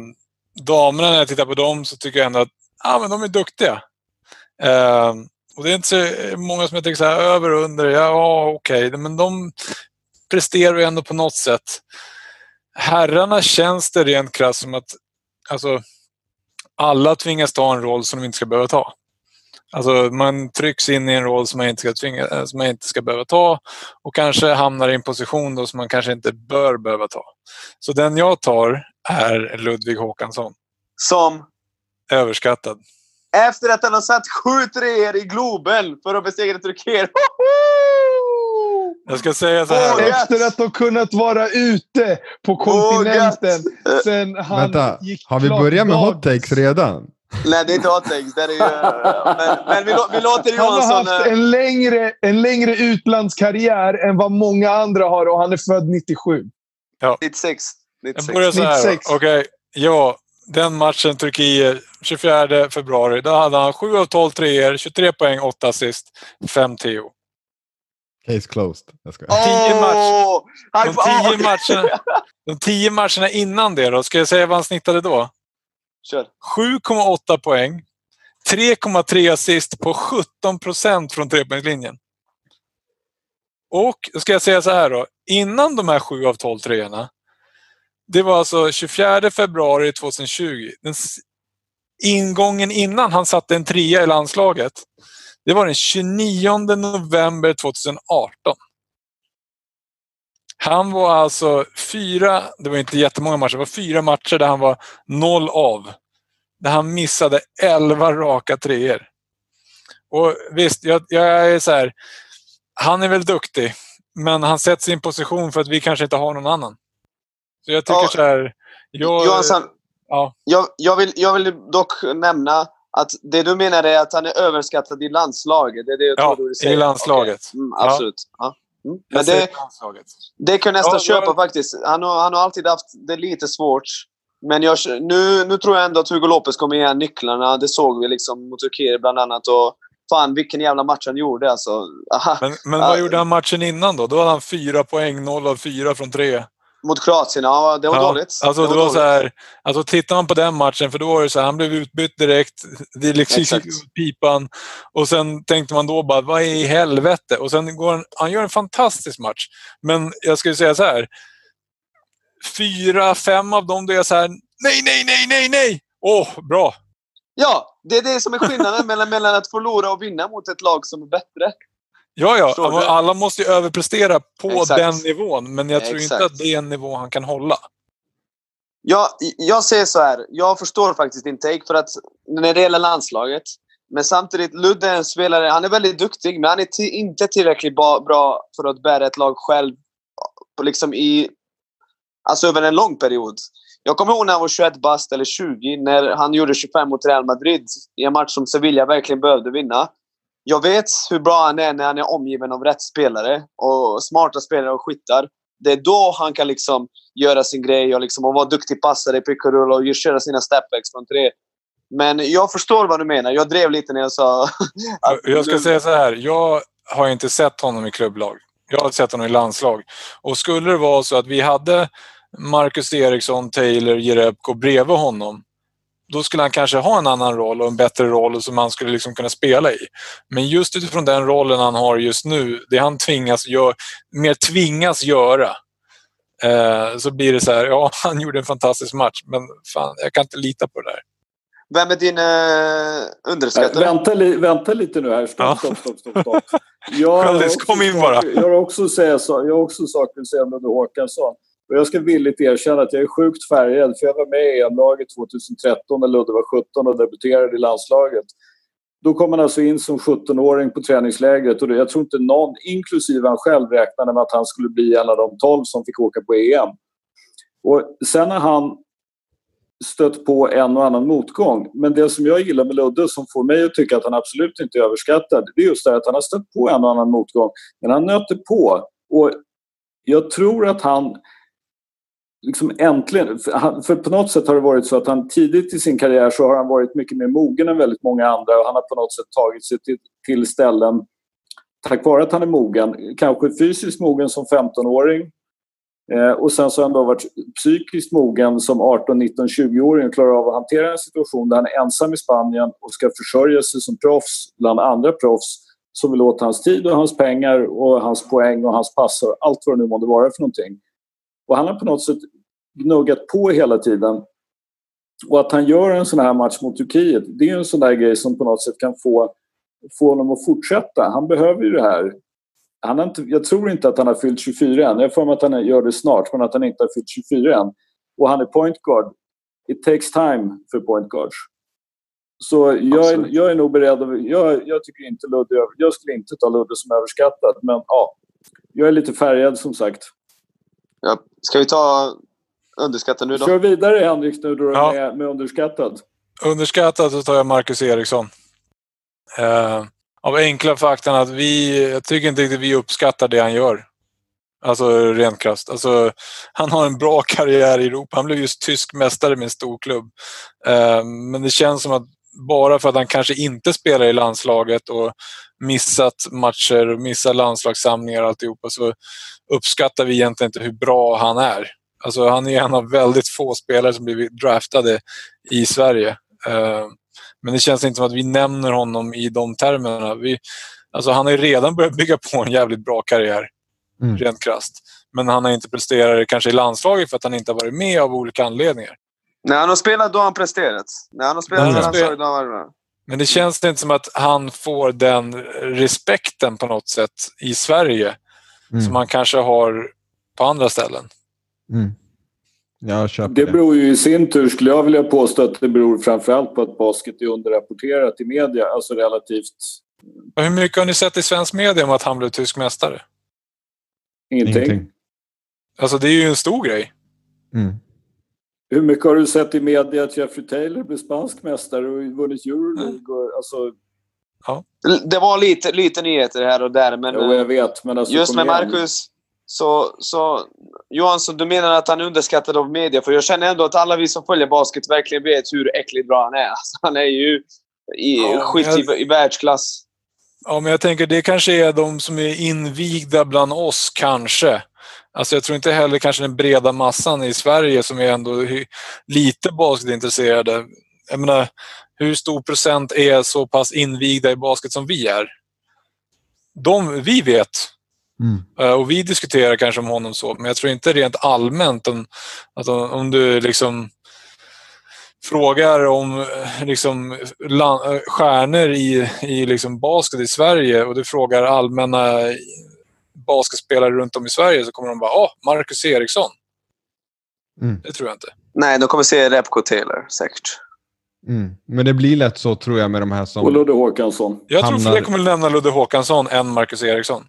damerna, när jag tittar på dem så tycker jag ändå att ah, men de är duktiga. Uh, och det är inte så många som jag tänker så här, över och under. Ja, okej, okay. men de presterar ju ändå på något sätt herrarna känns det rent krasst som att alltså, alla tvingas ta en roll som de inte ska behöva ta. Alltså man trycks in i en roll som man inte ska, tvinga, som man inte ska behöva ta och kanske hamnar i en position då som man kanske inte bör behöva ta. Så den jag tar är Ludvig Håkansson. Som? Överskattad. Efter att han har satt sju treor i Globen för att besegra Turkiet. Jag ska säga så här. Efter att ha kunnat vara ute på kontinenten sen han Vänta, gick har vi börjat med hot takes redan? Nej, det är inte hot takes. Det är ju, men, men vi, vi låter Johansson... Han har haft en längre, en längre utlandskarriär än vad många andra har och han är född 97. Ja. 96. 96. Jag börjar så här. Okej, okay. ja. Den matchen, Turkiet, 24 februari. Då hade han 7 av 12 treor, 23 poäng, 8 assist, 5 TO. Case closed. Jag ska. Tio match, de, tio matcherna, de tio matcherna innan det då, ska jag säga vad han snittade då? Kör. 7,8 poäng. 3,3 assist på 17 procent från trepoängslinjen. Och ska jag säga så här då. Innan de här 7 av 12 treorna. Det var alltså 24 februari 2020. Den ingången innan han satte en trea i landslaget. Det var den 29 november 2018. Han var alltså fyra, det var inte jättemånga matcher, det var fyra matcher där han var noll av. Där han missade elva raka treor. Och visst, jag, jag är så här, han är väl duktig, men han sätts i en position för att vi kanske inte har någon annan. Så jag tycker ja, så här... Jag, Johansson, ja. jag, jag, vill, jag vill dock nämna att det du menar är att han är överskattad i landslaget? Det är det jag ja, du säger. i landslaget. Okay. Mm, absolut. Ja. ja. Mm. Men det, det kan jag nästan ja, köpa jag... faktiskt. Han har, han har alltid haft det lite svårt Men jag, nu, nu tror jag ändå att Hugo Lopez kommer ge nycklarna. Det såg vi liksom mot Turkiet bland annat. Och fan, vilken jävla match han gjorde alltså. Aha. Men, men vad gjorde han matchen innan då? Då hade han fyra poäng, noll av fyra från tre. Mot Kroatien, ja det var Ja, dåligt. Alltså, det det var så här, alltså tittar man på den matchen, för då var det så här, han blev utbytt direkt. Det liksom gick ut pipan. Och sen tänkte man då bara, vad i helvete? Och sen går han, han gör en fantastisk match. Men jag skulle säga så här. Fyra, fem av dem, då är jag så här, nej, nej, nej, nej, nej! Åh, bra! Ja, det är det som är skillnaden mellan, mellan att förlora och vinna mot ett lag som är bättre. Ja, ja, Förstår du? alla måste ju överprestera på Exakt. den nivån. Men jag tror inte Exakt. att det är en nivå han kan hålla. Jag, jag säger så här, jag förstår faktiskt din take för att när det gäller landslaget. Men samtidigt, Ludde är en spelare, han är väldigt duktig men han är inte tillräckligt bra för att bära ett lag själv liksom i, alltså över en lång period. Jag kommer ihåg när han var 21 bast eller 20 när han gjorde 25 mot Real Madrid i en match som Sevilla verkligen behövde vinna. Jag vet hur bra han är när han är omgiven av rätt spelare och smarta spelare och skyttar. Det är då han kan liksom göra sin grej och, liksom, och vara duktig passare i pick och rull och köra sina stepbacks från tre. Men jag förstår vad du menar. Jag drev lite när jag sa... Jag ska du- säga så här. Jag har inte sett honom i klubblag. Jag har sett honom i landslag. Och skulle det vara så att vi hade Marcus Eriksson, Taylor, Jerebko bredvid honom. Då skulle han kanske ha en annan roll och en bättre roll som han skulle liksom kunna spela i. Men just utifrån den rollen han har just nu, det han tvingas gör, mer tvingas göra. Eh, så blir det så här, ja han gjorde en fantastisk match men fan jag kan inte lita på det där. Vem är din uh, underskattare? Vänta, li, vänta lite nu här. Ja. Stopp, stopp, stopp, stopp. stopp. Jag har också kom in saker- bara. Jag har också, säga, så- jag har också saker att säga om Ludde Håkansson. Och jag ska villigt erkänna att jag är sjukt färgad för jag var med i EM-laget 2013 när Ludde var 17 och debuterade i landslaget. Då kom han alltså in som 17-åring på träningslägret och jag tror inte någon, inklusive han själv, räknade med att han skulle bli en av de 12 som fick åka på EM. Och sen har han stött på en och annan motgång. Men det som jag gillar med Ludde som får mig att tycka att han absolut inte är överskattad det är just det att han har stött på en och annan motgång. Men han nöter på. Och jag tror att han liksom äntligen... För, på något sätt har det varit så att han tidigt i sin karriär så har han varit mycket mer mogen än väldigt många andra och han har på något sätt tagit sig till, till ställen tack vare att han är mogen. Kanske fysiskt mogen som 15-åring Eh, och sen så har han då varit psykiskt mogen som 18, 19, 20-åring och klarar av att hantera en situation där han är ensam i Spanien och ska försörja sig som proffs bland andra proffs som vill åt hans tid och hans pengar och hans poäng och hans pass och allt vad det nu månde vara för någonting. Och han har på något sätt gnuggat på hela tiden. Och att han gör en sån här match mot Turkiet, det är en sån där grej som på något sätt kan få, få honom att fortsätta. Han behöver ju det här han har inte, jag tror inte att han har fyllt 24 än. Jag får mig att han gör det snart, men att han inte har fyllt 24 än. Och han är point guard. It takes time för point guards. Så jag är, jag är nog beredd. Jag, jag, tycker inte Ludde, jag skulle inte ta Ludde som överskattad, men ja. Jag är lite färgad som sagt. Ja. Ska vi ta underskattare nu då? Kör vidare Henrik nu då du Ja. är med, med underskattad. Underskattat så tar jag Marcus Eriksson. Eh, av enkla faktan att vi, jag tycker inte riktigt vi uppskattar det han gör. Alltså rent krasst. Alltså, han har en bra karriär i Europa. Han blev just tysk mästare med en stor klubb. Eh, men det känns som att bara för att han kanske inte spelar i landslaget och missat matcher och missat landslagssamlingar och alltihopa så uppskattar vi egentligen inte hur bra han är. Alltså han är en av väldigt få spelare som blivit draftade i Sverige. Eh, Men det känns inte som att vi nämner honom i de termerna. Vi, alltså han har ju redan börjat bygga på en jävligt bra karriär, Mm. rent krasst. Men han har inte presterat kanske i landslaget för att han inte har varit med av olika anledningar. När han har spelat, då har han presterat. När han har spelat han har landslaget, då har han varit. Men det känns inte som att han får den respekten på något sätt i Sverige Mm. som han kanske har på andra ställen. Mm. Jag köper Det det. beror ju i sin tur, skulle jag vilja påstå, att det beror framförallt på att basket är underrapporterat i media. Alltså relativt Och hur mycket har ni sett i svensk media om att han blev tysk mästare? ingenting. Ingenting. Alltså det är ju en stor grej. Mm. Hur mycket har du sett i media att Jeffrey Taylor blev spansk mästare och vunnit Euroleague? Och, alltså, Det var lite, lite nyheter här och där, men jo, eh, jag vet, men alltså, just med igen. Marcus så, så Johansson, du menar att han är underskattad av media? För jag känner ändå att alla vi som följer basket verkligen vet hur äckligt bra han är. Alltså, han är ju i, Ja, skit jag- i, i världsklass. Ja, men jag tänker det kanske är de som är invigda bland oss, kanske. Alltså jag tror inte heller kanske den breda massan i Sverige som är ändå lite basketintresserade. Jag menar, hur stor procent är så pass invigda i basket som vi är? De, vi vet. Mm. Eh, Och vi diskuterar kanske om honom så, men jag tror inte rent allmänt om, att om, om du liksom frågar om eh, liksom, eh, stjärnor i, i liksom basket i Sverige och du frågar allmänna basketspelare runt om i Sverige så kommer de bara åh, Marcus Eriksson. Mm. Det tror jag inte. Nej, de kommer se Repco Taylor, säkert. Mm. Men det blir lätt så tror jag med de här som... Och Ludde Håkansson. Jag tror Hamnar- fler kommer nämna Ludde Håkansson än Marcus Eriksson.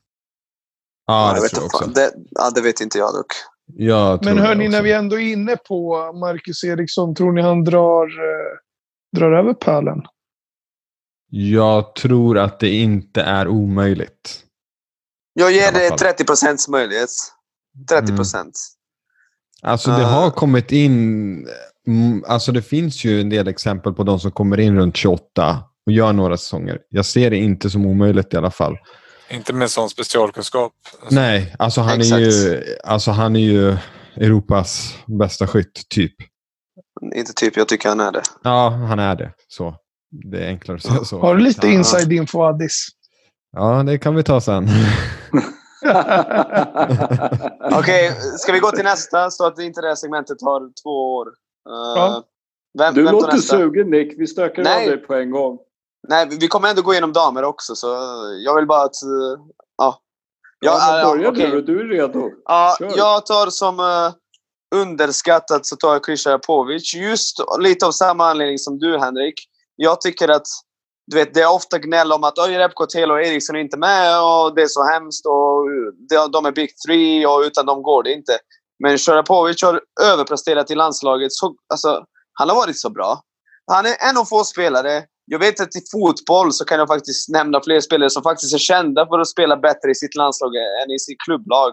Ja, jag det vet tror jag inte också. Det, ja, det vet inte jag dock. Jag tror Men hörni, när vi ändå är inne på Marcus Eriksson, tror ni han drar, eh, drar över pölen? Jag tror att det inte är omöjligt. Jag ger det fall. 30 procents möjlighet. 30 procent. Alltså det har kommit in... mm, Alltså det finns ju en del exempel på de som kommer in runt 28 och gör några säsonger. Jag ser det inte som omöjligt i alla fall. Inte med sån specialkunskap. Alltså, Nej, alltså han, är ju, alltså han är ju Europas bästa skytt, typ. Inte typ, jag tycker han är det. Ja, han är det. Så. Det är enklare att säga så. Har du lite inside info, Addis? Ja, det kan vi ta sen. Okej, ska vi gå till nästa så att inte det här segmentet tar två år? Uh, Ja. Vem, Du vem låter nästa? sugen Nick. Vi stökar Nej. av dig på en gång. Nej, vi- kommer ändå gå igenom damer också, så jag vill bara att... uh, ja. Ja, Ja, men ja, börja okej. du. Du är redo. Ja, Kör. jag tar som uh, underskattat så tar jag Krisha Japovic. Just lite av samma anledning som du, Henrik. Jag tycker att du vet, det är ofta gnäll om att Repko, Taylor och Eriksson är inte med och det är så hemskt och de, de är big three och utan dem går det inte. Men Sharapovic har överpresterat i landslaget. Så, alltså, han har varit så bra. Han är en av få spelare. Jag vet att i fotboll så kan jag faktiskt nämna fler spelare som faktiskt är kända för att spela bättre i sitt landslag än i sitt klubblag.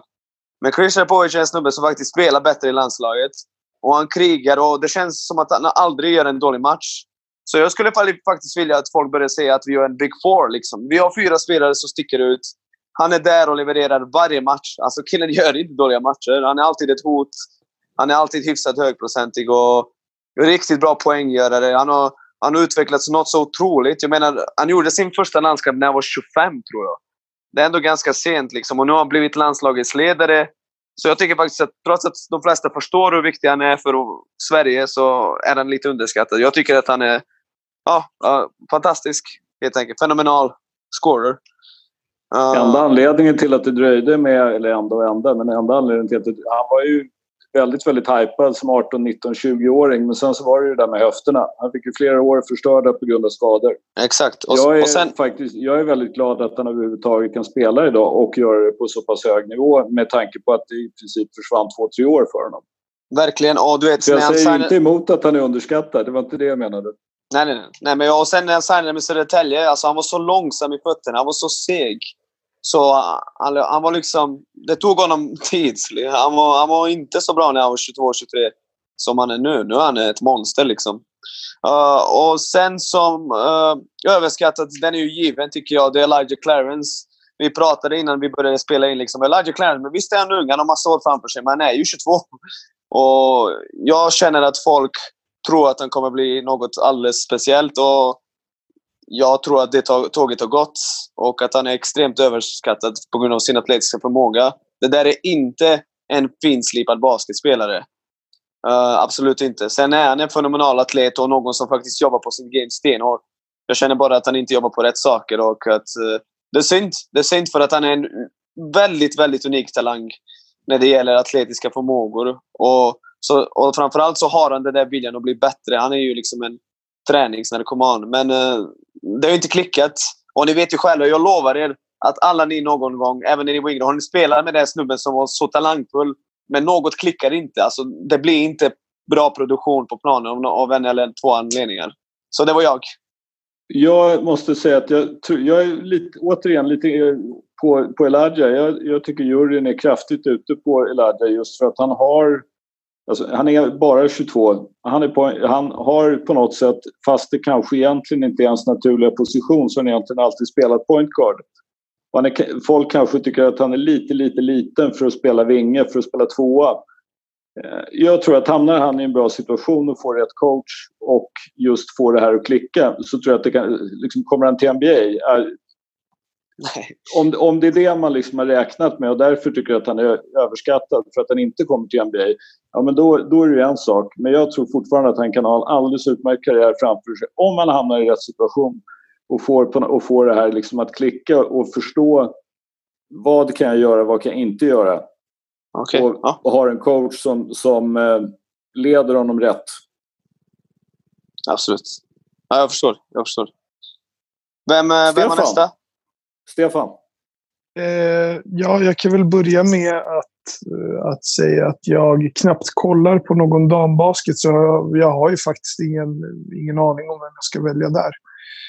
Men Chris Sharapovic är en snubbe som faktiskt spelar bättre i landslaget. Och han krigar och det känns som att han aldrig gör en dålig match. Så jag skulle faktiskt vilja att folk börjar säga att vi gör en big four. Liksom. Vi har fyra spelare som sticker ut. Han är där och levererar varje match. Alltså killen gör inte dåliga matcher. Han är alltid ett hot. Han är alltid hyfsat högprocentig och riktigt bra poänggörare. Han har, han har utvecklats något så otroligt. Jag menar, han gjorde sin första landskamp när han var 25, tror jag. Det är ändå ganska sent liksom. Och nu har han blivit landslagets ledare. Så jag tycker faktiskt att trots att de flesta förstår hur viktig han är för Sverige så är han lite underskattad. Jag tycker att han är ja, ja, fantastisk, helt enkelt. Fenomenal scorer. Uh, Enda anledningen till att det dröjde med, eller enda och enda, men enda anledningen till att det, han var ju väldigt, väldigt hypad som 18, 19, 20-åring. Men sen så var det ju det där med höfterna. Han fick ju flera år förstörda på grund av skador. Exakt. Och, Jag är, och sen, faktiskt, jag är väldigt glad att han överhuvudtaget kan spela idag och göra det på så pass hög nivå med tanke på att det i princip försvann två, tre år för honom. verkligen. Och du vet, Så jag säger inte emot att han är underskattad. Det var inte det jag menade. Nej, nej, nej. nej men och sen när jag signade med Södertälje, alltså han var så långsam i fötterna. Han var så seg. Så uh, han, han var liksom... Det tog honom tid. Han var, han var inte så bra när han var 22-23 som han är nu. Nu är han ett monster liksom. Uh, och sen som uh, överskattat, den är ju given tycker jag, det är Elijah Clarence. Vi pratade innan vi började spela in liksom, Elijah Clarence, men visst är han ung, han har massa år framför sig, men han är ju 22. Och jag känner att folk tror att han kommer bli något alldeles speciellt. Och jag tror att det tåget har gått och att han är extremt överskattad på grund av sin atletiska förmåga. Det där är inte en finslipad basketspelare. Uh, absolut inte. Sen är han en fenomenal atlet och någon som faktiskt jobbar på sin game stenhårt. Jag känner bara att han inte jobbar på rätt saker och att uh, det är synd. Det är synd för att han är en väldigt, väldigt unik talang när det gäller atletiska förmågor. Och, så, och framförallt så har han den där viljan att bli bättre. Han är ju liksom en träningsnarkoman. Men eh, det har inte klickat. Och ni vet ju själva, jag lovar er att alla ni någon gång, även ni var yngre, har ni spelat med den snubben som var så talangfull, men något klickar inte. Alltså, det blir inte bra produktion på planen av, av en eller två anledningar. Så det var jag. Jag måste säga att jag, jag är lite, återigen lite eh, på, på Elijah. Jag, jag tycker juryn är kraftigt ute på Elijah just för att han har Alltså, han är bara 22. Han, är på, han har på något sätt, fast det kanske egentligen inte är hans naturliga position, så har han egentligen alltid spelat point guard. Är, folk kanske tycker att han är lite, lite liten för att spela vinge, för att spela tvåa. Eh, jag tror att hamnar han i en bra situation och får rätt coach och just får det här att klicka så tror jag att det kan, liksom, kommer han till NBA är, om, om det är det man liksom har räknat med och därför tycker att han är överskattad för att han inte kommer till NBA, ja men då, då är det en sak. Men jag tror fortfarande att han kan ha en alldeles utmärkt karriär framför sig om han hamnar i rätt situation och får, och får det här liksom att klicka och förstå vad kan jag göra, vad kan jag inte göra. Okay. Och, ja. och har en coach som, som eh, leder honom rätt. Absolut. Ja, jag förstår. Jag förstår. Vem, eh, vem var nästa? Stefan? Eh, ja, jag kan väl börja med att, eh, att säga att jag knappt kollar på någon dambasket. Så jag, jag har ju faktiskt ingen, ingen aning om vem jag ska välja där.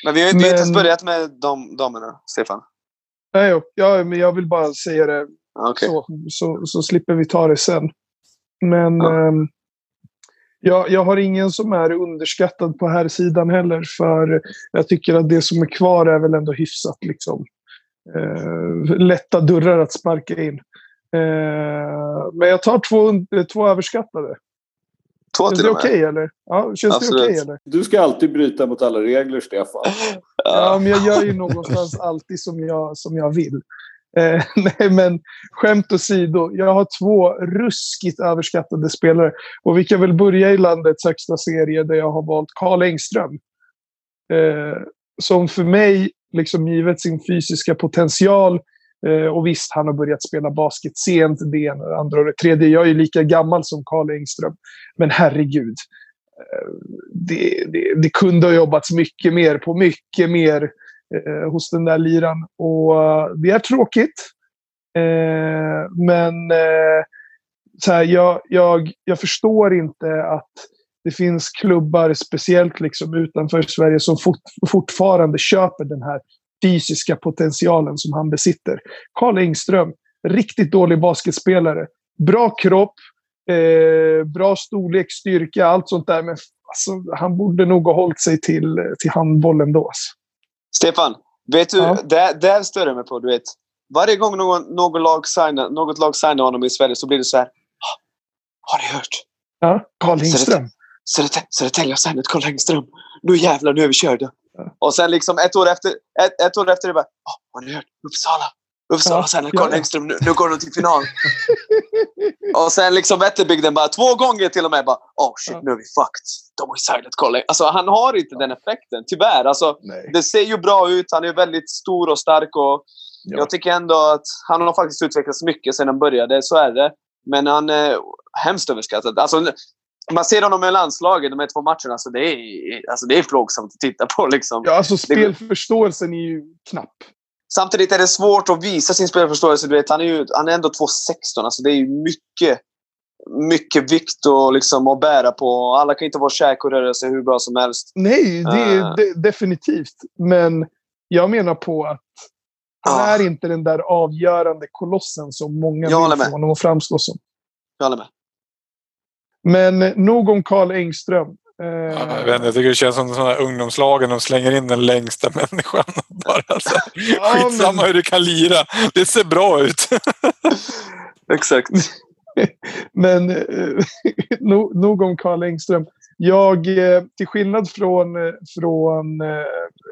Men vi har ju inte ens börjat med dam, damerna, Stefan. Nej, ja, men jag vill bara säga det okay. så, så, så slipper vi ta det sen. Men ja. eh, jag, jag har ingen som är underskattad på här sidan heller. För jag tycker att det som är kvar är väl ändå hyfsat liksom, lätta dörrar att sparka in. Eh, men jag tar två, två överskattade. Två Känns det okej okay, eller? Ja, känns Absolut. det okej okay, eller? Du ska alltid bryta mot alla regler, Stefan. ja, men jag gör ju någonstans alltid som jag, som jag vill. Eh, nej, men skämt åsido. Jag har två ruskigt överskattade spelare. Och vi kan väl börja i landets högsta serie där jag har valt Karl Engström. Eh, som för mig, liksom givet sin fysiska potential, eh, och visst, han har börjat spela basket sent, det ena, det andra och det tredje. Jag är lika gammal som Karl Engström. Men herregud. Eh, det, det, det, kunde ha jobbats mycket mer på mycket mer eh, hos den där liran. Och eh, det är tråkigt. Eh, men eh, så här, jag, jag, jag förstår inte att det finns klubbar, speciellt liksom utanför Sverige, som fort, fortfarande köper den här fysiska potentialen som han besitter. Karl Engström, riktigt dålig basketspelare. Bra kropp, eh, bra storlek, styrka, allt sånt där. Men alltså, han borde nog ha hållit sig till, till handbollen då. Alltså. Stefan, vet du, ja. där, där stör jag mig på. Du vet, varje gång någon, någon lag signar, något lag signar honom i Sverige så blir det så här. Har ni hört? Ja, Carl Engström. Södertälje har signat Carl Engström. Nu jävlar, nu är vi körda. Ja. Och sen liksom ett år efter, ett, ett år efter det bara. Har ni hört? Uppsala. Uppsala ja, sen Carl ja. Engström, nu, nu går de till final. och sen liksom Vätterbygden bara två gånger till och med bara oh shit ja. nu är vi fucked. De har signat Carl Alltså han har inte den effekten, tyvärr. Alltså, det ser ju bra ut, han är väldigt stor och stark och ja. jag tycker ändå att han har faktiskt utvecklats mycket sedan han började, så är det. Men han är hemskt överskattad. Alltså, man ser honom i landslaget, de här två matcherna, alltså det är, alltså det är plågsamt att titta på. Liksom. Ja, alltså spelförståelsen är ju knapp. Samtidigt är det svårt att visa sin spelförståelse. Du vet, han, är ju, han är ändå 2,16. Alltså det är ju mycket, mycket vikt att, liksom, att bära på. Alla kan inte vara käk och röra sig hur bra som helst. Nej, det är uh. de, definitivt. Men jag menar på att han uh. är inte den där avgörande kolossen som många vill få honom att framstå som. Jag håller med. Men nog om Karl Engström. Ja, jag, vet inte, jag tycker det känns som sådana ungdomslagen. De slänger in den längsta människan. Bara så. Ja, Skitsamma men... hur du kan lira. Det ser bra ut. Exakt. men eh, nog om Karl Engström. Jag, eh, till skillnad från, eh, från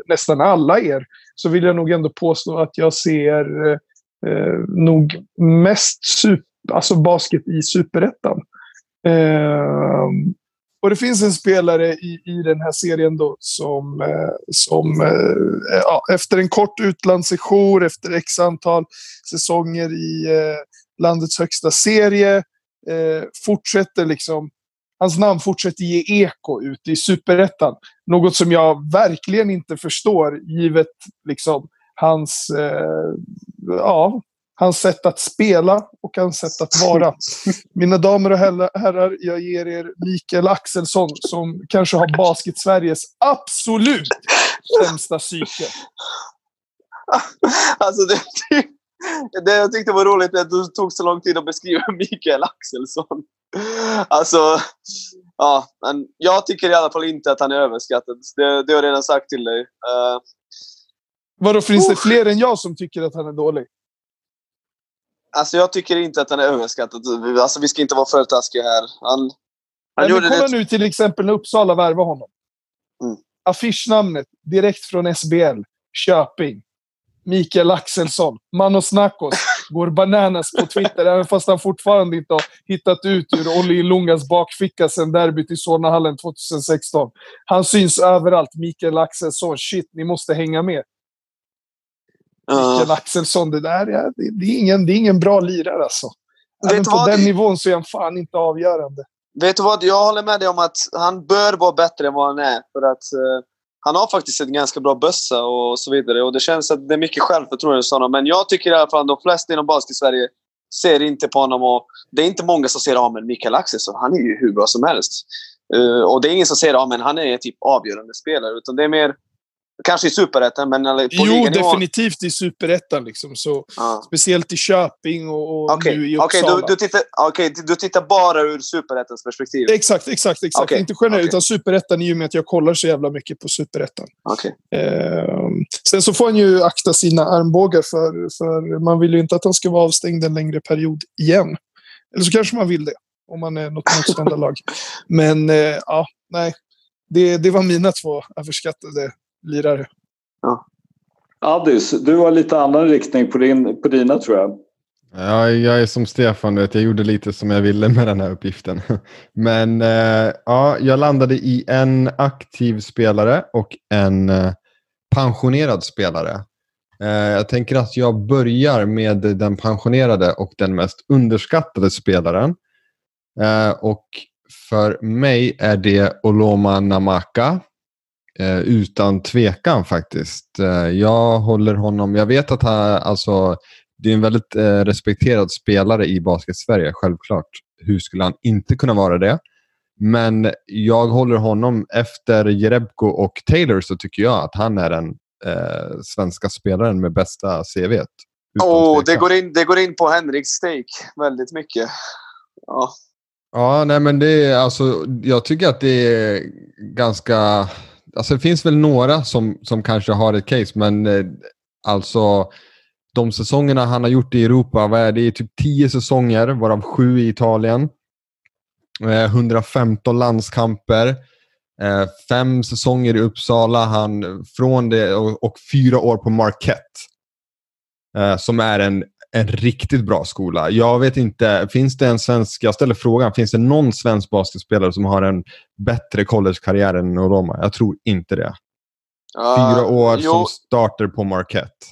nästan alla er, så vill jag nog ändå påstå att jag ser eh, nog mest super, alltså basket i superettan. Eh, och det finns en spelare i, i den här serien då som, eh, som eh, ja, efter en kort utlandssejour, efter x antal säsonger i eh, landets högsta serie, eh, fortsätter liksom Hans namn fortsätter ge eko ute i superettan. Något som jag verkligen inte förstår, givet liksom hans, eh, ja, hans sätt att spela och hans sätt att vara. Mina damer och herrar, jag ger er Mikael Axelsson som kanske har Basket-Sveriges absolut sämsta psyke. alltså det, det jag tyckte var roligt att du tog så lång tid att beskriva Mikael Axelsson. Alltså, ja, men jag tycker i alla fall inte att han är överskattad. Det, det har jag redan sagt till dig. Uh, Vadå, finns det fler än jag som tycker att han är dålig? Alltså jag tycker inte att han är överskattad. Alltså vi ska inte vara för taskiga här. Han, han gjorde kolla det... nu till exempel när Uppsala värvade honom. Mm. Affischnamnet direkt från SBL. Köping. Mikael Axelsson. Manos Nakos. Går bananas på Twitter, även fast han fortfarande inte har hittat ut ur Olli Lungas bakficka sen derbyt i Solnahallen 2016. Han syns överallt. Mikael Axelsson. Shit, ni måste hänga med. Ja. Mikael Axelsson, det där är, det, det är, ingen, det är ingen bra lirare alltså. Även på den nivån så är han fan inte avgörande. Vet du vad? Jag håller med dig om att han bör vara bättre än vad han är. För att eh, han har faktiskt en ganska bra bössa och så vidare. Och det känns att det är mycket självförtroende hos honom. Men jag tycker i alla fall att de flesta inom basket-Sverige ser inte på honom. Och det är inte många som ser ja, men Mikael Axelsson, han är ju hur bra som helst. Eh, och det är ingen som säger ja, men han är typ avgörande spelare. Utan det är mer, kanske i superettan, men eller på Jo, definitivt i superettan. Liksom, så, Ja. speciellt i Köping och, och Okej, nu i Okej, Uppsala. du, du, tittar, okej, du- tittar bara ur superettans perspektiv? Exakt, exakt. exakt. Okej, Inte generellt, utan superettan i och med att jag kollar så jävla mycket på superettan. Ehm, sen så får han ju akta sina armbågar för, för man vill ju inte att han ska vara avstängd en längre period igen. Eller så kanske man vill det, om man är något motståndarlag. Men eh, ja, nej. Det, det var mina två överskattade lirare. Addis, du har lite annan riktning på, din, på dina tror jag. Ja, jag är som Stefan, vet, jag gjorde lite som jag ville med den här uppgiften. Men eh, ja, jag landade i en aktiv spelare och en eh, pensionerad spelare. Eh, jag tänker att jag börjar med den pensionerade och den mest underskattade spelaren. Eh, och för mig är det Oloma Namaka. Eh, utan tvekan faktiskt. Eh, jag håller honom, jag vet att han, alltså det är en väldigt eh, respekterad spelare i basket-Sverige, självklart. Hur skulle han inte kunna vara det? Men jag håller honom efter Jerebko och Taylor så tycker jag att han är den svenska spelaren med bästa CV. Oh, det, går in, det går in på Henriks stake väldigt mycket. Ja. Ja, nej men det är alltså, jag tycker att det är ganska, alltså det finns väl några som, som kanske har ett case, men eh, alltså de säsongerna han har gjort i Europa, vad är det, det är typ 10 säsonger, varav sju i Italien. Eh, 115 landskamper. Eh, fem säsonger i Uppsala, han från det och, och fyra år på Marquette. Eh, som är en, en riktigt bra skola. Jag vet inte, finns det en svensk, jag ställer frågan, finns det någon svensk basketspelare som har en bättre collegekarriär än Roma? Jag tror inte det. Fyra Uh, år jo, som starter på Marquette.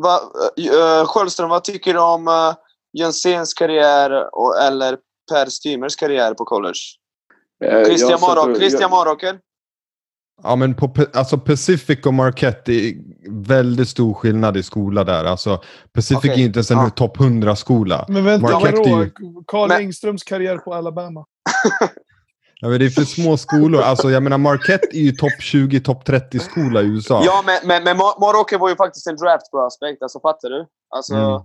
va, uh, Sköldström, vad tycker du om uh, Jensens karriär och, eller Per Stymers karriär på college? Eh, Christian, jag- Maroker? Ja, men på alltså Pacific och Marquette, det är väldigt stor skillnad i skola där. Alltså, Pacific Okej, är inte ens en ja. topp 100-skola. Men vänta, Marquette vadå? Carl Men- Engströms karriär på Alabama. Ja, men det är för små skolor. Alltså, jag menar, Marquette är ju topp 20, topp 30-skola i USA. Ja, men, men, men Ma- Maroker var ju faktiskt en draft prospect. Alltså, fattar du? Alltså, Mm.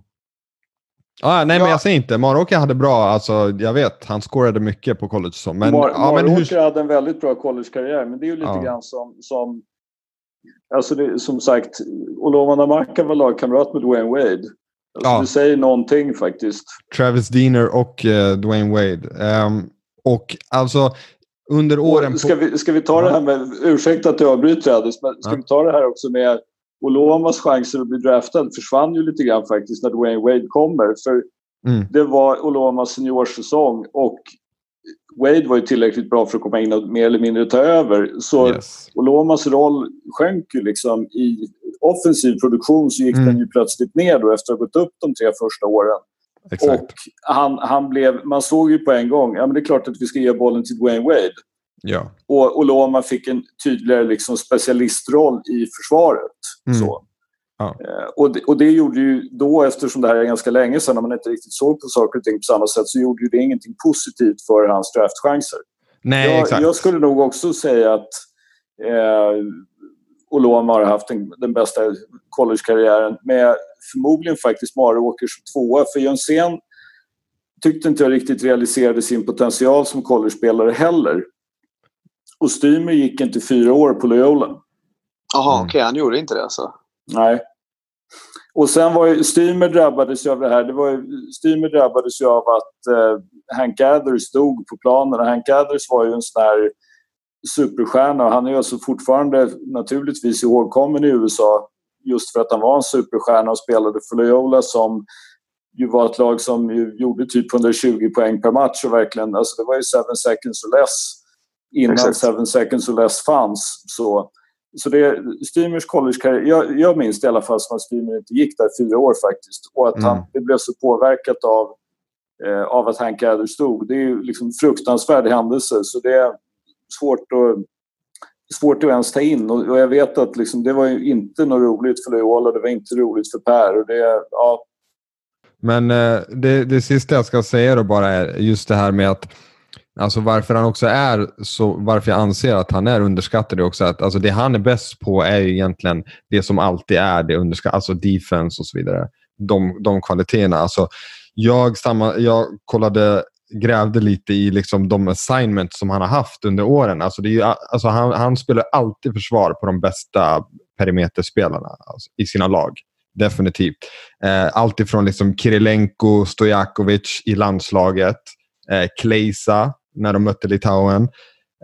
Ja, nej, Ja. men jag säger inte. Maroka hade bra, alltså, jag vet, han scorade mycket på college. Så, men, Mar- ja, men hur, hade en väldigt bra collegekarriär, men det är ju lite Ja. grann som... som alltså det, som sagt, Oloma Namaka var lagkamrat med Dwayne Wade. Alltså Ja. Det säger någonting faktiskt. Travis Diener och eh, Dwayne Wade. Ehm, och alltså, under åren... Och ska, vi, ska vi ta det här med, ursäkta att jag avbryter Addis, men ska Ja. vi ta det här också med Olomas chanser att bli draftad försvann ju lite grann faktiskt när Dwayne Wade kommer. För Mm. det var Olomas seniorsäsong och Wade var ju tillräckligt bra för att komma in och mer eller mindre ta över. Så Yes. Olomas roll sjönk ju liksom i offensiv produktion så gick Mm. den ju plötsligt ner då efter att ha gått upp de tre första åren. Exakt. Och han, han blev, man såg ju på en gång, ja men det är klart att vi ska ge bollen till Dwayne Wade. Ja. Och Oloma fick en tydligare liksom specialistroll i försvaret. Mm. Så. Ja. Eh, Och, det, och det gjorde ju då, eftersom det här är ganska länge sedan, när man inte riktigt såg på saker och ting på samma sätt, så gjorde ju det ingenting positivt för hans draftchanser. Nej, Jag, exakt. jag skulle nog också säga att eh, Oloma har haft den, den bästa collegekarriären med förmodligen faktiskt Maråker som tvåa. För Jönsén tyckte inte jag riktigt realiserade sin potential som college-spelare heller. Och Stymer gick inte fyra år på Loyola. Jaha, Mm. okej. han gjorde inte det alltså. Nej. Och sen var ju, Stymer drabbades ju av det här. Det var ju, Stymer drabbades ju av att eh, Hank Gathers dog på planen. Och Hank Gathers var ju en sån här superstjärna. Och Han är ju alltså fortfarande naturligtvis ihågkommen i USA just för att han var en superstjärna och spelade för Loyola som ju var ett lag som ju gjorde typ 120 poäng per match och verkligen, alltså det var ju seven seconds or less innan Exakt. seven seconds or less fanns. Så, så det, Stymers collegekarriär, jag, jag minns det i alla fall som att Stymer inte gick där fyra år faktiskt och att han, Mm. det blev så påverkat av, eh, av att Hank Adler stod. Det är ju liksom fruktansvärd händelse så det är svårt att svårt att ens ta in och, och jag vet att liksom, det var ju inte något roligt för Loyola, det var inte roligt för Per och det, ja, Men eh, det, det sista jag ska säga då bara är just det här med att Alltså varför han också är så, varför jag anser att han är underskattad är också att alltså det han är bäst på är ju egentligen det som alltid är det underskattade, alltså defense och så vidare. De, de kvaliteterna. Alltså jag, samma, jag kollade, grävde lite i liksom de assignments som han har haft under åren. Alltså det är ju, alltså han, han spelar alltid försvar på de bästa perimeterspelarna alltså, i sina lag. Definitivt. Eh, Alltifrån liksom Kirilenko, Stojakovic i landslaget, eh, Kleisa när de mötte Litauen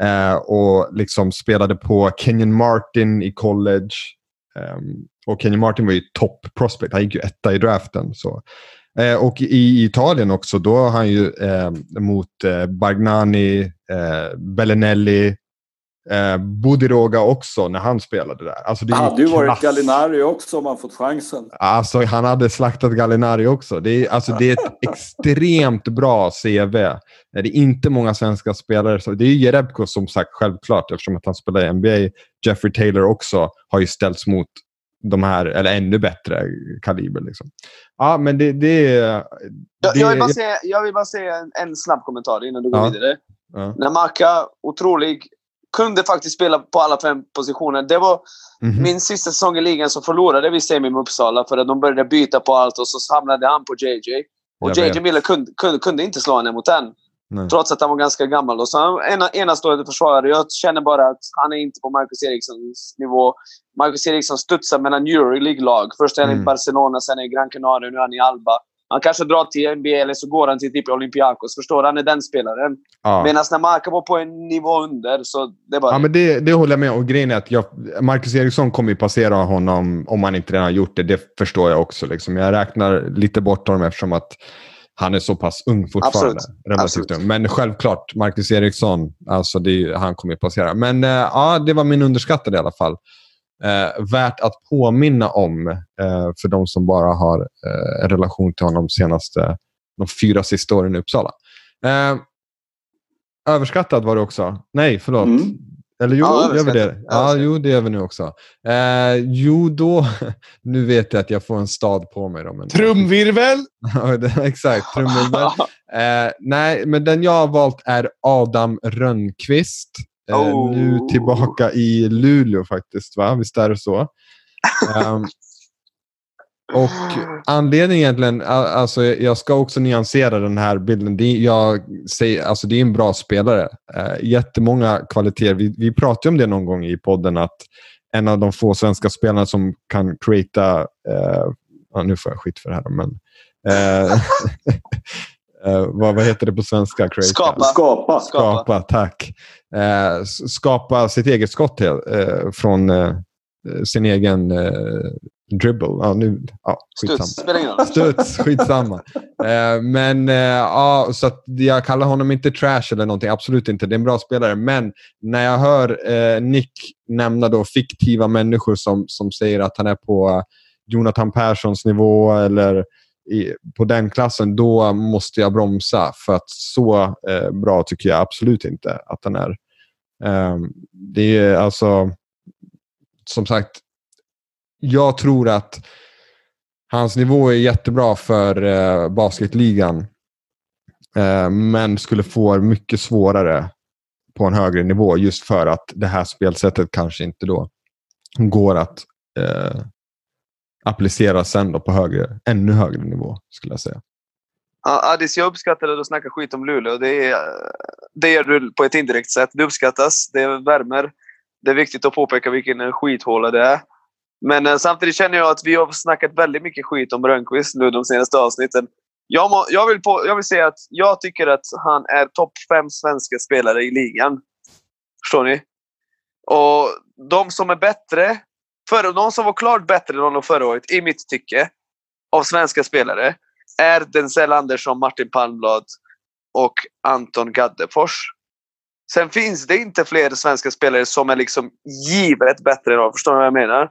eh, och liksom spelade på Kenyon Martin i college. Um, och Kenyon Martin var ju top prospect. Han gick ju etta i draften. Så. Eh, och i Italien också, då har han ju eh, mot eh, Bagnani, eh, Bellinelli, eh, Budiroga också när han spelade där. Alltså, det det hade ju varit. Gallinari också om han fått chansen. Alltså, han hade slaktat Gallinari också. Det är, alltså, det är ett extremt bra CV. Det är inte många svenska spelare. Det är ju Jerebko som sagt självklart eftersom att han spelar i NBA. Jeffrey Taylor också har ju ställts mot de här, eller ännu bättre kaliber. Liksom. Ja, men det, det är... Jag, det- jag, vill bara säga, jag vill bara säga en, en snabb kommentar innan du går Ja. vidare. Ja. Namaka, otrolig. Kunde faktiskt spela på alla fem positioner. Det var Mhm. min sista säsong i ligan så förlorade vi semi med Uppsala för att de började byta på allt och så hamnade han på JJ. Och JJ. Miller kunde, kunde, kunde inte slå henne mot den. Nej. Trots att han var ganska gammal. Och så han en, enastående försvarare. Jag känner bara att han är inte på Marcus Erikssons nivå. Marcus Eriksson studsar mellan Euroleague-lag. Först är han Mm. i Barcelona, sen är i Gran Canaria, nu är han i Alba. Han kanske drar till NBA eller så går han till typ Olympiakos. Förstår du? Han är den spelaren. Ja. Medan när Marca var på en nivå under, så det bara... Ja, men det, det håller jag med om. Och Grejen är att jag, Marcus Eriksson kommer ju passera honom om han inte redan har gjort det. Det förstår jag också. Liksom. Jag räknar lite bort honom eftersom att han är så pass ung fortfarande. Absolut. Absolut. ung. Men självklart, Marcus Eriksson, alltså det han kommer ju passera. Men eh, ja, det var min underskattade i alla fall. Eh, värt att påminna om eh, för de som bara har eh, en relation till honom senaste, de fyra sista åren i Uppsala. Eh, överskattad var det också. Nej, förlåt. Mm. Eller jo, Ja, gör vi det? Ja, jo, det gör vi nu också. Eh, jo, då... Nu vet jag att jag får en stad på mig. Då, men... Trumvirvel! Exakt, trumvirvel. Eh, nej, men den jag har valt är Adam Rönnqvist. Eh, Oh. Nu tillbaka i Luleå faktiskt, va? Visst är det så? Ehm, och anledningen egentligen, alltså jag ska också nyansera den här bilden. Det är, jag säger, alltså det är en bra spelare. Eh, jättemånga kvaliteter. Vi, vi pratade om det någon gång i podden att en av de få svenska spelarna som kan creata, eh, ja, nu får jag skit för det här men eh, eh, vad, vad heter det på svenska? Creata? Skapa. Skapa. Skapa, tack. Eh, skapa sitt eget skott eh, från eh, sin egen eh, dribble. Ja, nu, ja, skitsamma. Studs. Spelar ingen roll. Studs, skitsamma. Eh, men eh, ja, så att jag kallar honom inte trash eller någonting. Absolut inte. Det är en bra spelare. Men när jag hör eh, Nick nämna då fiktiva människor som, som säger att han är på Jonathan Perssons nivå eller i, på den klassen, då måste jag bromsa. För att så eh, bra tycker jag absolut inte att den är. Eh, det är alltså, som sagt, jag tror att Hans nivå är jättebra för eh, basketligan. Ehm, men skulle få mycket svårare på en högre nivå just för att det här spelsättet kanske inte då går att eh, applicera sen då på högre, ännu högre nivå skulle jag säga. Adis, Addis, jag uppskattar att du snackar skit om Luleå. Det, är, det gör du på ett indirekt sätt. Det uppskattas, det värmer. Det är viktigt att påpeka vilken skithåla det är. Men eh, samtidigt känner jag att vi har snackat väldigt mycket skit om Rönnqvist nu de senaste avsnitten. Jag, må, jag, vill på, jag vill säga att jag tycker att han är topp fem svenska spelare i ligan. Förstår ni? Och de som är bättre, för, någon som var klart bättre än honom förra året, i mitt tycke, av svenska spelare, är Denzel Andersson, Martin Palmblad och Anton Gaddefors. Sen finns det inte fler svenska spelare som är liksom givet bättre än honom. Förstår ni vad jag menar?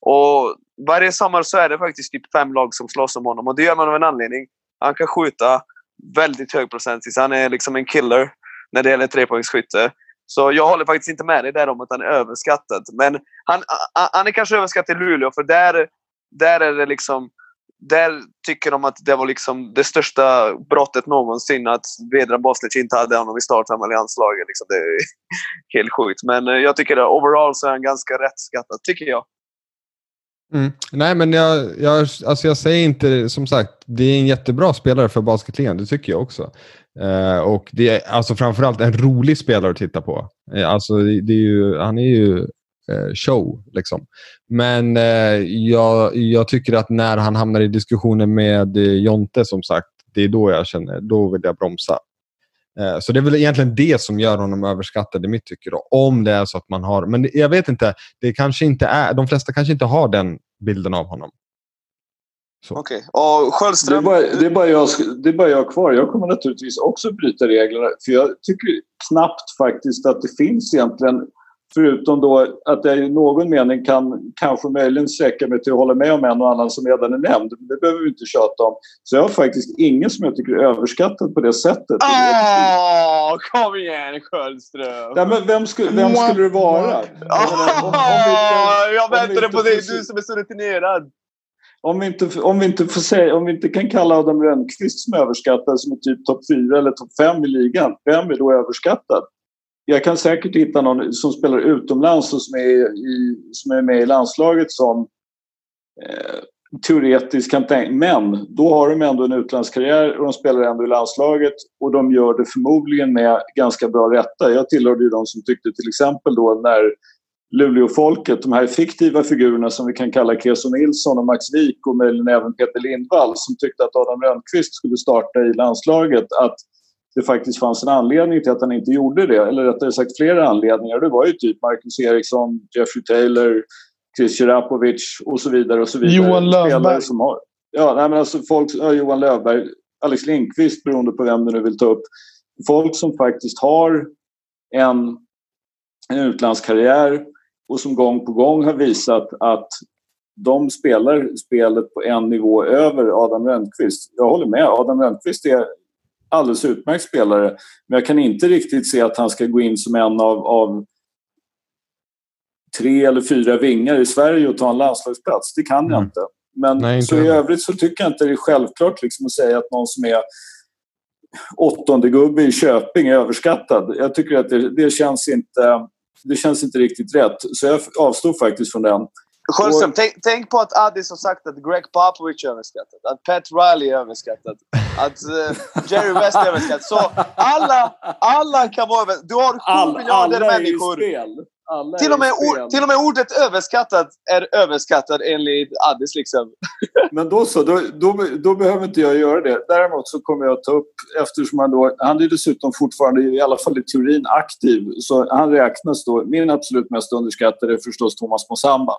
Och varje sommar så är det faktiskt typ fem lag som slåss om honom och det gör man av en anledning. Han kan skjuta väldigt hög procentis. Han är liksom en killer när det gäller trepoängsskytte. Så jag håller faktiskt inte med dig där om att han är överskattad. Men han, han är kanske överskattad i Luleå för där, där är det liksom där tycker de att det var liksom det största brottet någonsin att Vedran Boslic inte hade honom i starten i landslaget. Liksom. Det är helt sjukt. Men eh, jag tycker att overall så är han ganska rätt skattad, tycker jag. Mm. Nej, men jag, jag, alltså jag säger inte, som sagt, det är en jättebra spelare för basketligan, det tycker jag också. Uh, och det är alltså framförallt en rolig spelare att titta på. Uh, alltså, det, det är ju, han är ju uh, show, liksom. Men jag, jag tycker att när han hamnar i diskussioner med Jonte, som sagt, det är då jag känner, då vill jag bromsa. Så det är väl egentligen det som gör honom överskattad i mitt tycke. Då, om det är så att man har... Men jag vet inte. Det kanske inte är, de flesta kanske inte har den bilden av honom. Okej. Okay. Och Sköldström? Det är, bara, det, är bara jag, det är bara jag kvar. Jag kommer naturligtvis också bryta reglerna. För jag tycker knappt faktiskt att det finns egentligen Förutom då att jag i någon mening kan kanske möjligen sträcka mig till att hålla med om en och annan som redan är nämnd. Det behöver vi inte tjata om. Så jag har faktiskt ingen som jag tycker är överskattad på det sättet. Åh, kom igen Sköldström! Ja, men vem, skulle, vem skulle det vara? Oh, jag väntade på dig, du som är så rutinerad. Om vi, inte, om, vi inte får säga, om vi inte kan kalla Adam Rönnqvist som överskattad som är typ topp 4 eller topp 5 i ligan, vem är då överskattad? jag kan säkert hitta någon som spelar utomlands och som är, i, som är med i landslaget som eh, teoretiskt kan tänka... Men då har de ändå en utlandskarriär och de spelar ändå i landslaget och de gör det förmodligen med ganska bra rätta. Jag tillhörde ju de som tyckte till exempel då när Luleåfolket, de här fiktiva figurerna som vi kan kalla Keso Nilsson och Max Wik och möjligen även Peter Lindvall som tyckte att Adam Rönnqvist skulle starta i landslaget. Att det faktiskt fanns en anledning till att han inte gjorde det. Eller rättare sagt flera anledningar. Det var ju typ Marcus Eriksson, Jeffrey Taylor, Chris Serapovic och så vidare. Och så vidare. Johan Löfberg. Som har, ja, nej, men alltså folk, ja, Johan Löfberg, Alex Lindqvist beroende på vem du nu vill ta upp. Folk som faktiskt har en, en utlandskarriär och som gång på gång har visat att de spelar spelet på en nivå över Adam Rönnqvist. Jag håller med. Adam Rönnqvist är alldeles utmärkt spelare. Men jag kan inte riktigt se att han ska gå in som en av, av tre eller fyra vingar i Sverige och ta en landslagsplats. Det kan jag mm. inte. Men Nej, inte så i övrigt så tycker jag inte det är självklart liksom att säga att någon som är åttonde gubbe i Köping är överskattad. Jag tycker att det, det, känns inte, det känns inte riktigt rätt. Så jag avstår faktiskt från den. Sjöström, och... tänk, tänk, på att Addis har sagt att Greg Popovich är överskattad. Att Pat Riley är överskattad. Att uh, Jerry West är överskattad. Så alla, alla kan vara överskattade. Du har sju All, miljarder alla människor. Alla till, och med or, till och med ordet överskattad är överskattad enligt Addis. Liksom. Men då så, då, då, då, behöver inte jag göra det. Däremot så kommer jag att ta upp, eftersom han då, han är dessutom fortfarande, i alla fall i teorin, aktiv. Så han räknas då, min absolut mest underskattade är förstås Thomas Mosamba.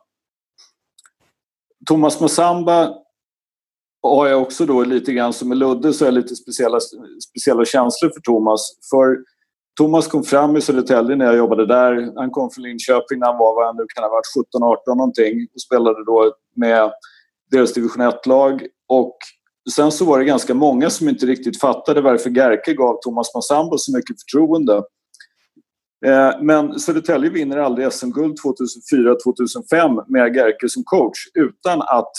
Thomas Mosamba har jag också då lite grann som med Ludde så har jag lite speciella, speciella känslor för Thomas. För Thomas kom fram i Södertälje när jag jobbade där. Han kom från Linköping när han var, vad han nu kan ha varit, 17-18 någonting. Och spelade då med deras division 1-lag. Och sen så var det ganska många som inte riktigt fattade varför Gerke gav Thomas Massambo så mycket förtroende. Eh, men Södertälje vinner aldrig SM-guld 2004-2005 med Gerke som coach utan att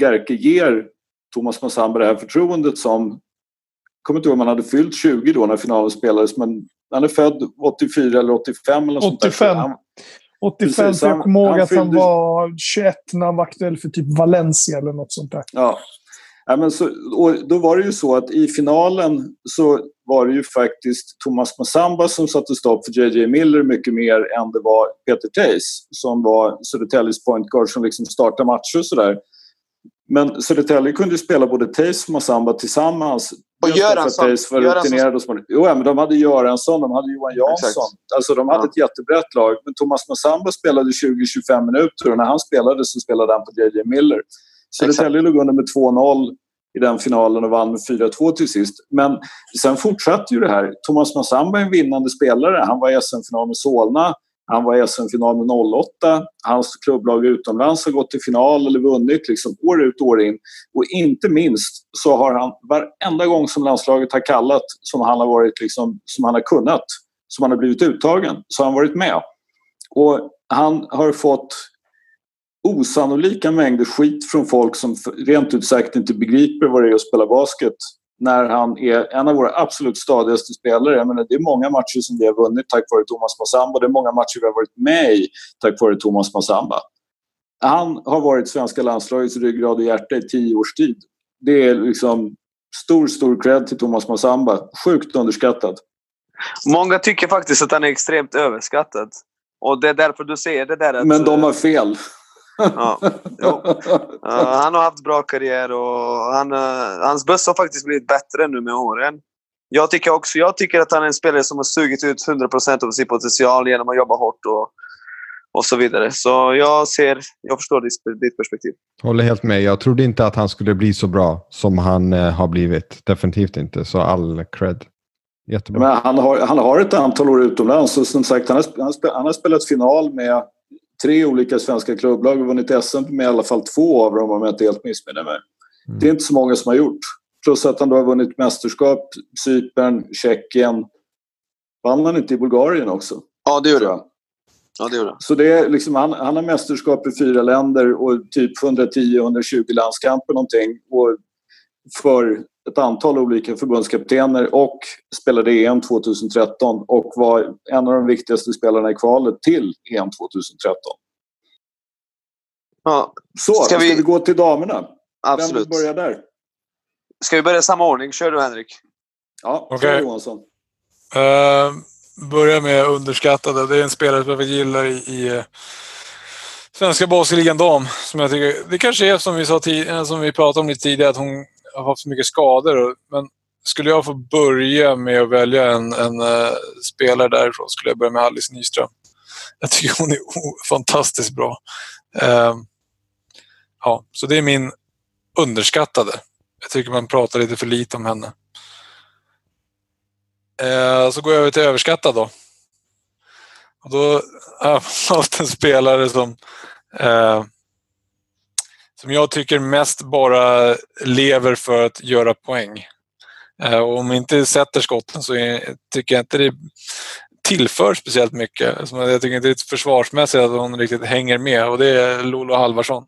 Gerke ger Thomas Massambo det här förtroendet som... Jag kommer inte ihåg om han hade fyllt 20 då när finalen spelades men han är född 84 eller 85 eller 85. Han, 85, Precis, jag han- kommer ihåg han att han fyllde- var 21 när han var aktuell för typ Valencia eller något sånt där. Ja. Ja, men så, då var det ju så att i finalen så var det ju faktiskt Thomas Massamba som satte stopp för JJ Miller mycket mer än det var Peter Tays som var Södertäljes point guard som liksom startade matcher och sådär. Men Södertälje kunde ju spela både Tays och Massamba tillsammans. Och Göransson. Tays var Göransson. rutinerad och smart. Jo, ja, men de hade Göransson, de hade Johan Jansson. Exakt. Alltså de hade Ja. ett jättebrett lag. Men Thomas Massamba spelade 20-25 minuter och när han spelade så spelade han på JJ Miller. Södertälje låg under med 2-0 i den finalen och vann med 4-2 till sist. Men sen fortsatte ju det här. Thomas Massamba är en vinnande spelare. Han var i SM-final med Solna. Han var i SM-final med 08. Hans klubblag utomlands har gått till final eller vunnit liksom år ut och år in. Och inte minst så har han varenda gång som landslaget har kallat som han har varit liksom, som han har kunnat, som han har blivit uttagen, så har han varit med. Och han har fått osannolika mängder skit från folk som rent ut sagt inte begriper vad det är att spela basket när han är en av våra absolut stadigaste spelare. Jag menar, det är många matcher som vi har vunnit tack vare Thomas Massamba. Det är många matcher vi har varit med i tack vare Thomas Massamba. Han har varit svenska landslagets ryggrad och hjärta i tio års tid. Det är liksom stor, stor cred till Thomas Massamba. Sjukt underskattad. Många tycker faktiskt att han är extremt överskattad. Och det är därför du säger det där att... Men de har fel. Ja. Uh, han har haft bra karriär och han, uh, hans buss har faktiskt blivit bättre nu med åren. Jag tycker också jag tycker att han är en spelare som har sugit ut 100% av sin potential genom att jobba hårt och, och så vidare. Så jag ser, jag förstår ditt, ditt perspektiv. Håller helt med. Jag trodde inte att han skulle bli så bra som han eh, har blivit. Definitivt inte. Så all cred. Jättebra. Men han, har, han har ett antal år utomlands och som sagt han har, han har spelat final med tre olika svenska klubblag och vunnit SM med i alla fall två av dem om jag inte helt missminner mig. Mm. Det är inte så många som har gjort. Plus att han då har vunnit mästerskap, Cypern, Tjeckien. Vann han inte i Bulgarien också? Ja, det gjorde jag. Ja, det gjorde jag. Så det är liksom, han, han har mästerskap i fyra länder och typ 110-120 landskamper någonting. Och för ett antal olika förbundskaptener och spelade EM 2013 och var en av de viktigaste spelarna i kvalet till EM 2013. Ja, Så, Ska ska vi, vi- gå till damerna? Vem vill absolut. börja där? Ska vi börja i samma ordning? Kör du, Henrik. Ja, Okej. okay. Johansson. Uh, börja med underskattade. Det är en spelare som jag gillar i, i eh, svenska basketligan dam. Som jag tycker, det kanske är som vi, sa tid, eh, som vi pratade om lite tidigare, att hon har haft så mycket skador. Men skulle jag få börja med att välja en, en uh, spelare därifrån skulle jag börja med Alice Nyström. Jag tycker hon är fantastiskt bra. Uh, ja, så det är min underskattade. Jag tycker man pratar lite för lite om henne. Uh, så går jag över till överskattad då. Och då har jag haft en spelare som, ehm, som jag tycker mest bara lever för att göra poäng. Eh, och om inte sätter skotten så är, tycker jag inte det tillför speciellt mycket. Alltså, jag tycker inte det är försvarsmässigt att hon riktigt hänger med och det är Lolo Halvarsson.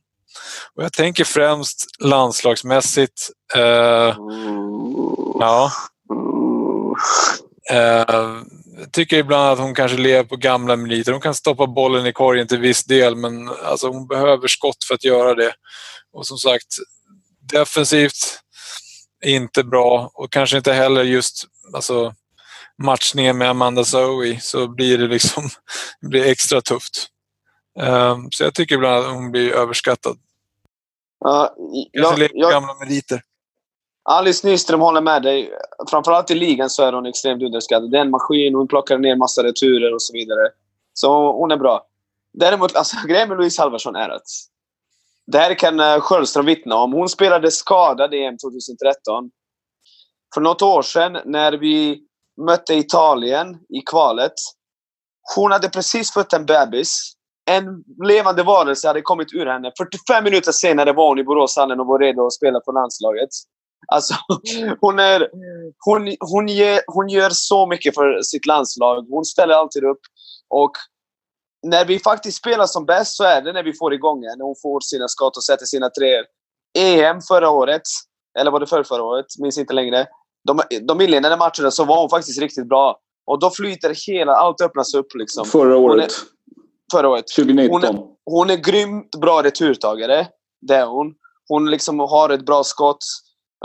Och jag tänker främst landslagsmässigt. Eh, ja. Jag tycker ibland att hon kanske lever på gamla meriter. Hon kan stoppa bollen i korgen till viss del men alltså, hon behöver skott för att göra det. Och som sagt, defensivt inte bra och kanske inte heller just alltså, matchningen med Amanda Zoe så blir det liksom blir extra tufft. Eh, så jag tycker ibland att hon blir överskattad. Ja, Kanske jag, lever på jag, gamla meriter. Alice Nyström håller med dig. Framförallt i ligan så är hon extremt underskattad. Det är en maskin, hon plockar ner massa returer och så vidare. Så hon är bra. Däremot, alltså, grejen med Louise Halvarsson är att det här kan Sjöström Sköldström vittna om. Hon spelade skadad i EM 2013. För något år sedan när vi mötte Italien i kvalet. Hon hade precis fött en bebis. En levande varelse hade kommit ur henne. 45 minuter senare var hon i Boråshallen och var redo att spela på landslaget. Alltså, hon, är, hon, hon, ger, hon gör så mycket för sitt landslag. Hon ställer alltid upp. Och när vi faktiskt spelar som bäst så är det när vi får igång henne. Hon får sina skott och sätter sina treor. EM förra året, eller var det för förra året? Minns inte längre. De, de inledande matcherna så var hon faktiskt riktigt bra. Och då flyter hela, allt öppnas upp liksom. Förra året. förra året. 2019. Hon är, hon är grymt bra returtagare. Det är hon. Hon liksom har ett bra skott.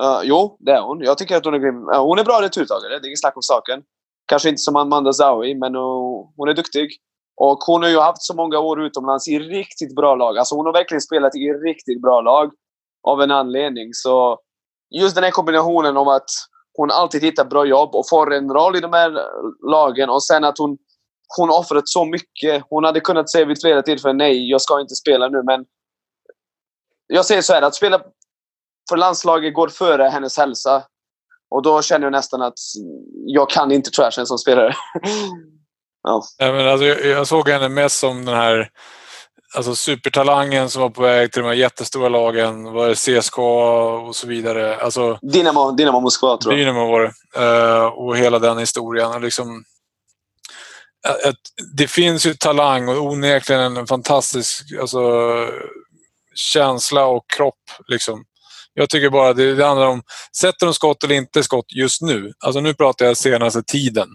Uh, jo, det är hon. Jag tycker att hon är grym. Uh, hon är bra returtagare. Det är inget snack om saken. Kanske inte som Amanda Zawi, men uh, hon är duktig. Och hon har ju haft så många år utomlands i riktigt bra lag. Alltså hon har verkligen spelat i riktigt bra lag. Av en anledning. Så just den här kombinationen om att hon alltid hittar bra jobb och får en roll i de här lagen och sen att hon, hon offrat så mycket. Hon hade kunnat säga vid flera tillfällen nej, jag ska inte spela nu, men jag säger så här, att spela för landslaget går före hennes hälsa. Och då känner jag nästan att jag kan inte trasha en som spelare. ja. ja. men alltså, jag, jag såg henne mest som den här alltså supertalangen som var på väg till de här jättestora lagen. Var det CSKA och så vidare. Alltså, Dynamo, Dynamo Moskva tror jag. Dynamo var det. Uh, och hela den historien. liksom, att, det finns ju talang och onekligen en fantastisk alltså, känsla och kropp. Liksom. Jag tycker bara det, det handlar om, sätter de skott eller inte skott just nu? Alltså nu pratar jag senaste tiden.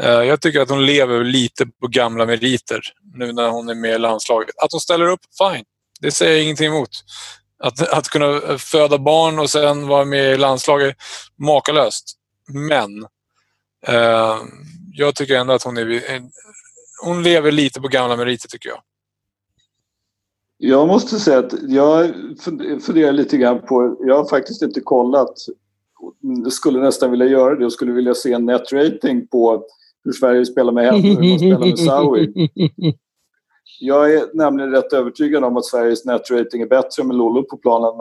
Eh, jag tycker att hon lever lite på gamla meriter nu när hon är med i landslaget. Att hon ställer upp, fine. Det säger jag ingenting emot. Att, att kunna eh, föda barn och sen vara med i landslaget, makalöst. Men eh, jag tycker ändå att hon, är, hon lever lite på gamla meriter, tycker jag. Jag måste säga att jag funderar lite grann på, jag har faktiskt inte kollat, skulle nästan vilja göra det, jag skulle vilja se en netrating på hur Sverige spelar med henne och hur man spelar med Saudi. Jag är nämligen rätt övertygad om att Sveriges netrating är bättre med Lolo på planen än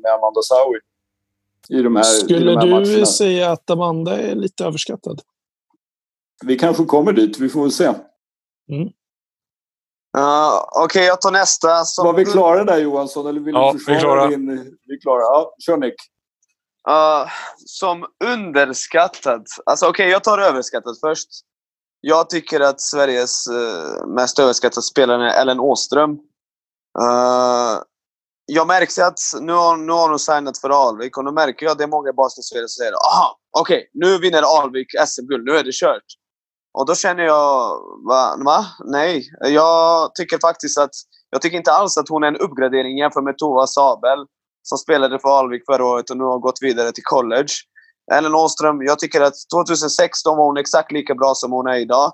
med, Amanda Saudi. I de här, Skulle i de här du matcherna. säga att Amanda är lite överskattad? Vi kanske kommer dit, vi får väl se. Mm. Uh, Okej, okay, jag tar nästa. Som... Var vi klara där Johansson? Eller vill ja, du vi är klara. Din... Vi är klara. Ja, kör Nick. Uh, som underskattad. Alltså okej, okay, jag tar överskattad först. Jag tycker att Sveriges uh, mest överskattade spelare är Ellen Åström. Uh, jag märker att nu har, nu har hon signat för Alvik och nu märker jag att det är många basketspelare som säger aha, okej, okay, nu vinner Alvik SM-guld, nu är det kört. Och då känner jag, va? va? Nej. Jag tycker faktiskt att, jag tycker inte alls att hon är en uppgradering jämfört med Tova Sabel som spelade för Alvik förra året och nu har gått vidare till college. Ellen Åström, jag tycker att 2016 var hon exakt lika bra som hon är idag.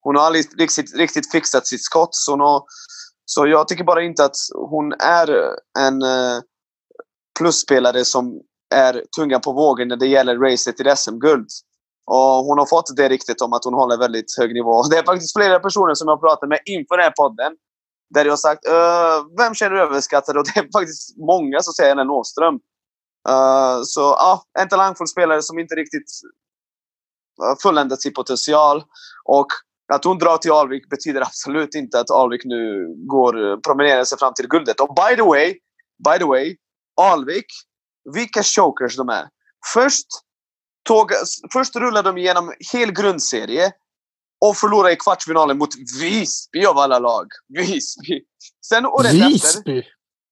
Hon har aldrig riktigt, riktigt fixat sitt skott. Så, hon har, så jag tycker bara inte att hon är en eh, plusspelare som är tungan på vågen när det gäller racet till SM-guld. Och hon har fått det riktigt om att hon håller väldigt hög nivå. Det är faktiskt flera personer som jag pratat med inför den här podden. Där jag har sagt vem känner du överskattad? Och det är faktiskt många som säger Ellen Åström. Uh, så ja, en talangfull spelare som inte riktigt fulländat sin potential. Och att hon drar till Alvik betyder absolut inte att Alvik nu går promenerar sig fram till guldet. Och by the way, by the way, Alvik, vilka chokers de är. Först tåg, först rullade de igenom hel grundserie och förlorade i kvartsfinalen mot Visby av alla lag. Visby! Sen året Visby? efter...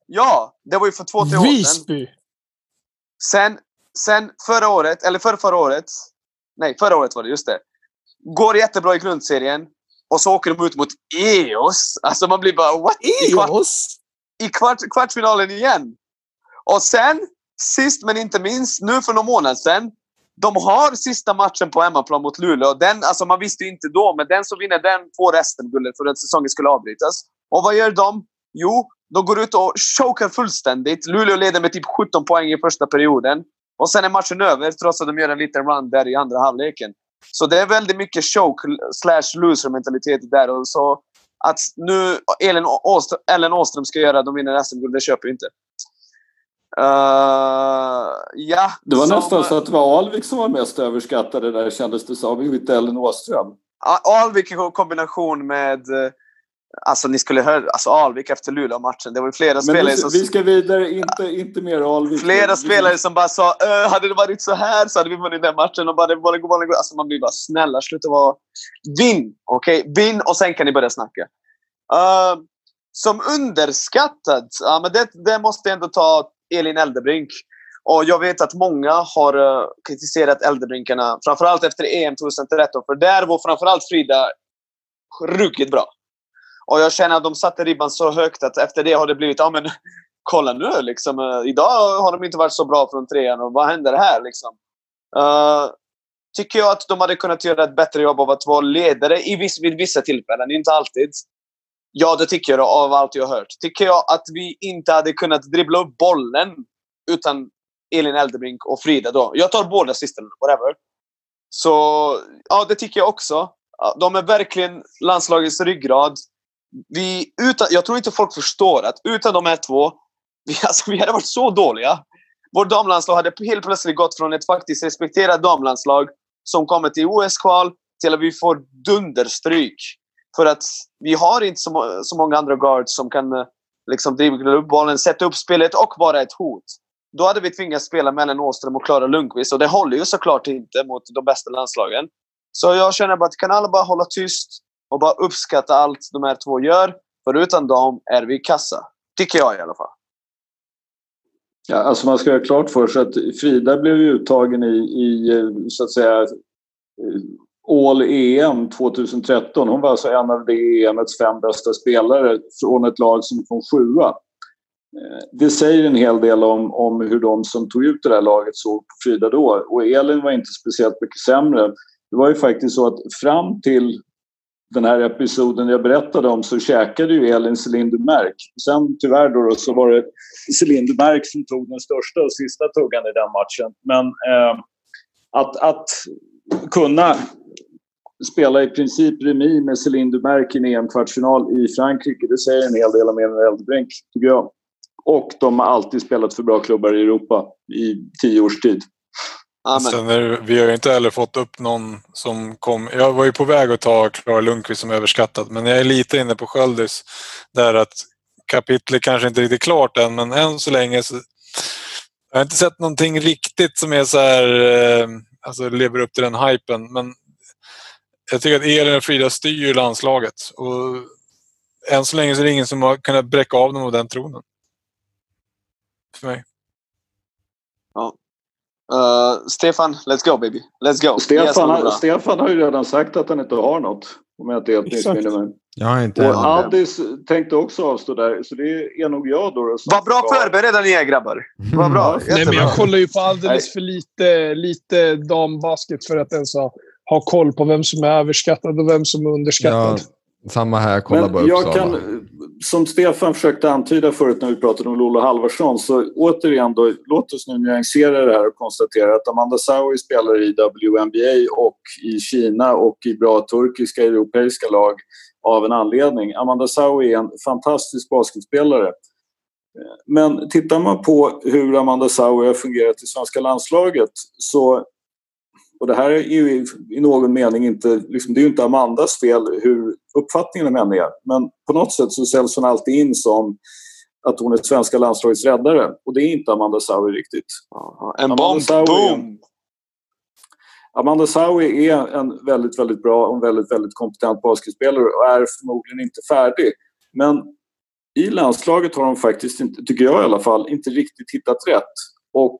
Ja, det var ju för två, tre år sedan. Visby? Sen, sen förra året, eller förra, förra året. Nej, förra året var det, just det. Går jättebra i grundserien. Och så åker de ut mot EOS. Alltså man blir bara what? EOS? I, kvart, i kvart, kvartsfinalen igen. Och sen, sist men inte minst, nu för någon månad sedan de har sista matchen på hemmaplan mot Luleå. Den, alltså man visste ju inte då, men den som vinner den får resten-guldet för att säsongen skulle avbrytas. Och vad gör de? Jo, de går ut och chokar fullständigt. Luleå leder med typ 17 poäng i första perioden. Och sen är matchen över, trots att de gör en liten run där i andra halvleken. Så det är väldigt mycket choke slash loser-mentalitet där. Och så att nu Ellen Åström, Ellen Åström ska göra de vinner SM-guld, det köper jag inte. Uh, ja, det var som, nästan så att det var Alvik som var mest överskattade där kändes det som, inte Ellen Åström. Alvik i kombination med Alltså ni skulle höra, alltså Alvik efter Luleå-matchen. Det var flera Men spelare som... Vi ska vidare, inte, inte mer Alvik. Flera spelare som bara sa äh, hade det varit så här så hade vi vunnit den matchen. Och bara, det var, bara, alltså man blir bara snälla, sluta vara... Vinn! Okej? Okay? Vinn och sen kan ni börja snacka. Uh, som underskattad, ja, men det, det måste jag ändå ta Elin Eldebrink. Och jag vet att många har eh, kritiserat Eldebrinkarna, framförallt efter EM 2013. För där var framförallt Frida ruggigt bra. Och jag känner att de satte ribban så högt att efter det har det blivit, ja men kolla nu liksom. Eh, idag har de inte varit så bra från trean och vad händer här liksom? Uh, tycker jag att de hade kunnat göra ett bättre jobb av att vara ledare i viss, vid vissa tillfällen, inte alltid. Ja, det tycker jag av allt jag har hört. Tycker jag att vi inte hade kunnat dribbla upp bollen utan Elin Eldebrink och Frida då. Jag tar båda systrarna, whatever. Så ja, det tycker jag också. De är verkligen landslagets ryggrad. Vi, utan, jag tror inte folk förstår att utan de här två, vi, alltså, vi hade varit så dåliga. Vårt damlandslag hade helt plötsligt gått från ett faktiskt respekterat damlandslag som kommer till OS-kval till att vi får dunderstryk. För att vi har inte så, så många andra guards som kan eh, liksom dribbla upp bollen, sätta upp spelet och vara ett hot. Då hade vi tvingats spela mellan Åström och Klara Lundqvist och det håller ju såklart inte mot de bästa landslagen. Så jag känner bara att kan alla bara hålla tyst och bara uppskatta allt de här två gör. För utan dem är vi kassa. Tycker jag i alla fall. Ja, alltså man ska ha klart för sig att Frida blev uttagen i, i eh, så att säga eh, All EM 2013. Hon var alltså en av det EMets fem bästa spelare från ett lag som kom sjua. Eh, det säger en hel del om, om hur de som tog ut det här laget såg på Frida då. Och Elin var inte speciellt mycket sämre. Det var ju faktiskt så att fram till den här episoden jag berättade om så käkade ju Elin Cylindermärk. Sen tyvärr då, så var det Cylindermärk som tog den största och sista tuggan i den matchen. Men eh, att, att kunna spela i princip remis med Cylindermärk i en EM-kvartsfinal i Frankrike, det säger en hel del om Elin Eldebrink, tycker jag. Och de har alltid spelat för bra klubbar i Europa i tio års tid. Sen är, vi har ju inte heller fått upp någon som kom... Jag var ju på väg att ta Klara Lundqvist som överskattad men jag är lite inne på Sköldis där att kapitlet kanske inte är riktigt klart än men än så länge så jag har inte sett någonting riktigt som är så här, eh, alltså lever upp till den hypen men jag tycker att Elin och Frida styr landslaget och än så länge så är det ingen som har kunnat bräcka av dem av den tronen. För mig. Ja, Uh, Stefan, let's go baby. Let's go. Stefan, har, Stefan har ju redan sagt att han inte har något. Om jag inte helt missminner mig. Jag inte och Addis tänkte också avstå där. Så det är nog jag då. Vad bra förberedda ni är grabbar. Vad bra. Mm. Nej, men jag kollar ju på alldeles för lite, lite dambasket för att ens ha, ha koll på vem som är överskattad och vem som är underskattad. Ja. Samma här, kolla bara jag kan, Som Stefan försökte antyda förut när vi pratade om Lolo Halvarsson så återigen då, låt oss nu nyansera det här och konstatera att Amanda Saui spelar i WNBA och i Kina och i bra turkiska europeiska lag av en anledning. Amanda Saui är en fantastisk basketspelare. Men tittar man på hur Amanda Saui har fungerat i svenska landslaget så och det här är ju i någon mening inte, liksom, det är ju inte Amandas fel hur uppfattningen om henne är. Men på något sätt så säljs hon alltid in som att hon är svenska landslagets räddare. Och det är inte Amanda Saui riktigt. En bomb! Boom! Amanda Saui är en väldigt, väldigt bra och väldigt, väldigt kompetent basketspelare och är förmodligen inte färdig. Men i landslaget har hon faktiskt, inte, tycker jag i alla fall, inte riktigt hittat rätt. Och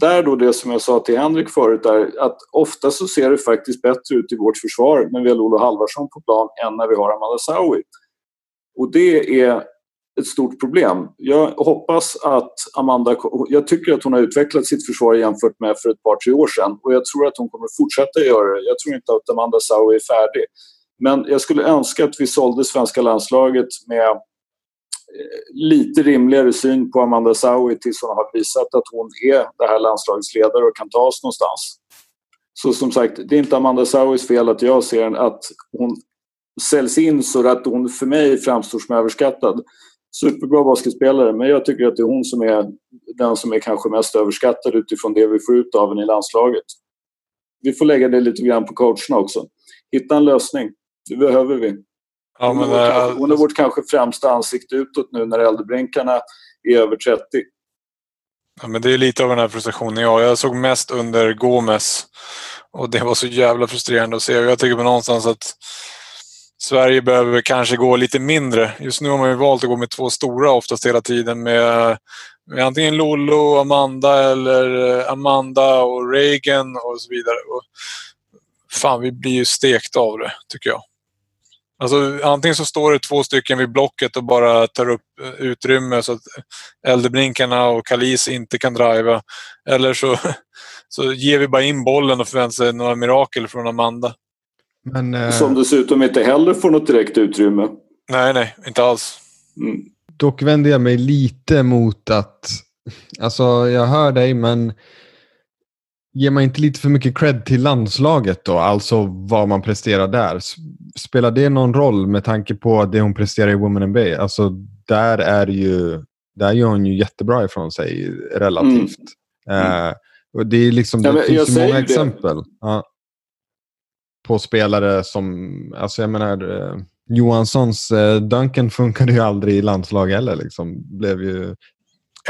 där då det som jag sa till Henrik förut är att ofta så ser det faktiskt bättre ut i vårt försvar när vi har Olof Halvarsson på plan än när vi har Amanda Saui. Och det är ett stort problem. Jag hoppas att Amanda... Jag tycker att hon har utvecklat sitt försvar jämfört med för ett par, tre år sedan och jag tror att hon kommer fortsätta göra det. Jag tror inte att Amanda Saui är färdig. Men jag skulle önska att vi sålde svenska landslaget med lite rimligare syn på Amanda Saui tills hon har visat att hon är det här landslagets ledare och kan ta oss någonstans. Så som sagt, det är inte Amanda Sauis fel att jag ser att hon säljs in så att hon för mig framstår som överskattad. Superbra basketspelare, men jag tycker att det är hon som är den som är kanske mest överskattad utifrån det vi får ut av henne i landslaget. Vi får lägga det lite grann på coacherna också. Hitta en lösning. Det behöver vi. Ja, men, hon, är hon är vårt kanske främsta ansikte utåt nu när äldrebränkarna är över 30. Ja, men det är lite av den här frustrationen jag Jag såg mest under Gomes och det var så jävla frustrerande att se. Jag tycker på någonstans att Sverige behöver kanske gå lite mindre. Just nu har man ju valt att gå med två stora oftast hela tiden med, med antingen Lollo och Amanda eller Amanda och Reagan och så vidare. Och fan, vi blir ju stekta av det, tycker jag. Alltså, antingen så står det två stycken vid blocket och bara tar upp eh, utrymme så att Eldebrinkarna och Kalis inte kan driva. Eller så, så ger vi bara in bollen och förväntar sig några mirakel från Amanda. Men, eh... Som dessutom inte heller får något direkt utrymme. Nej, nej, inte alls. Mm. Dock vänder jag mig lite mot att, alltså jag hör dig men ger man inte lite för mycket cred till landslaget då? Alltså vad man presterar där. Spelar det någon roll med tanke på det hon presterar i Women NBA? Alltså där är ju, där gör hon ju jättebra ifrån sig relativt. Mm. Uh, och det är liksom, det ja, finns ju många exempel. Ja, på spelare som, alltså jag menar, uh, Johanssons uh, Duncan funkade ju aldrig i landslag heller. Liksom. Blev ju...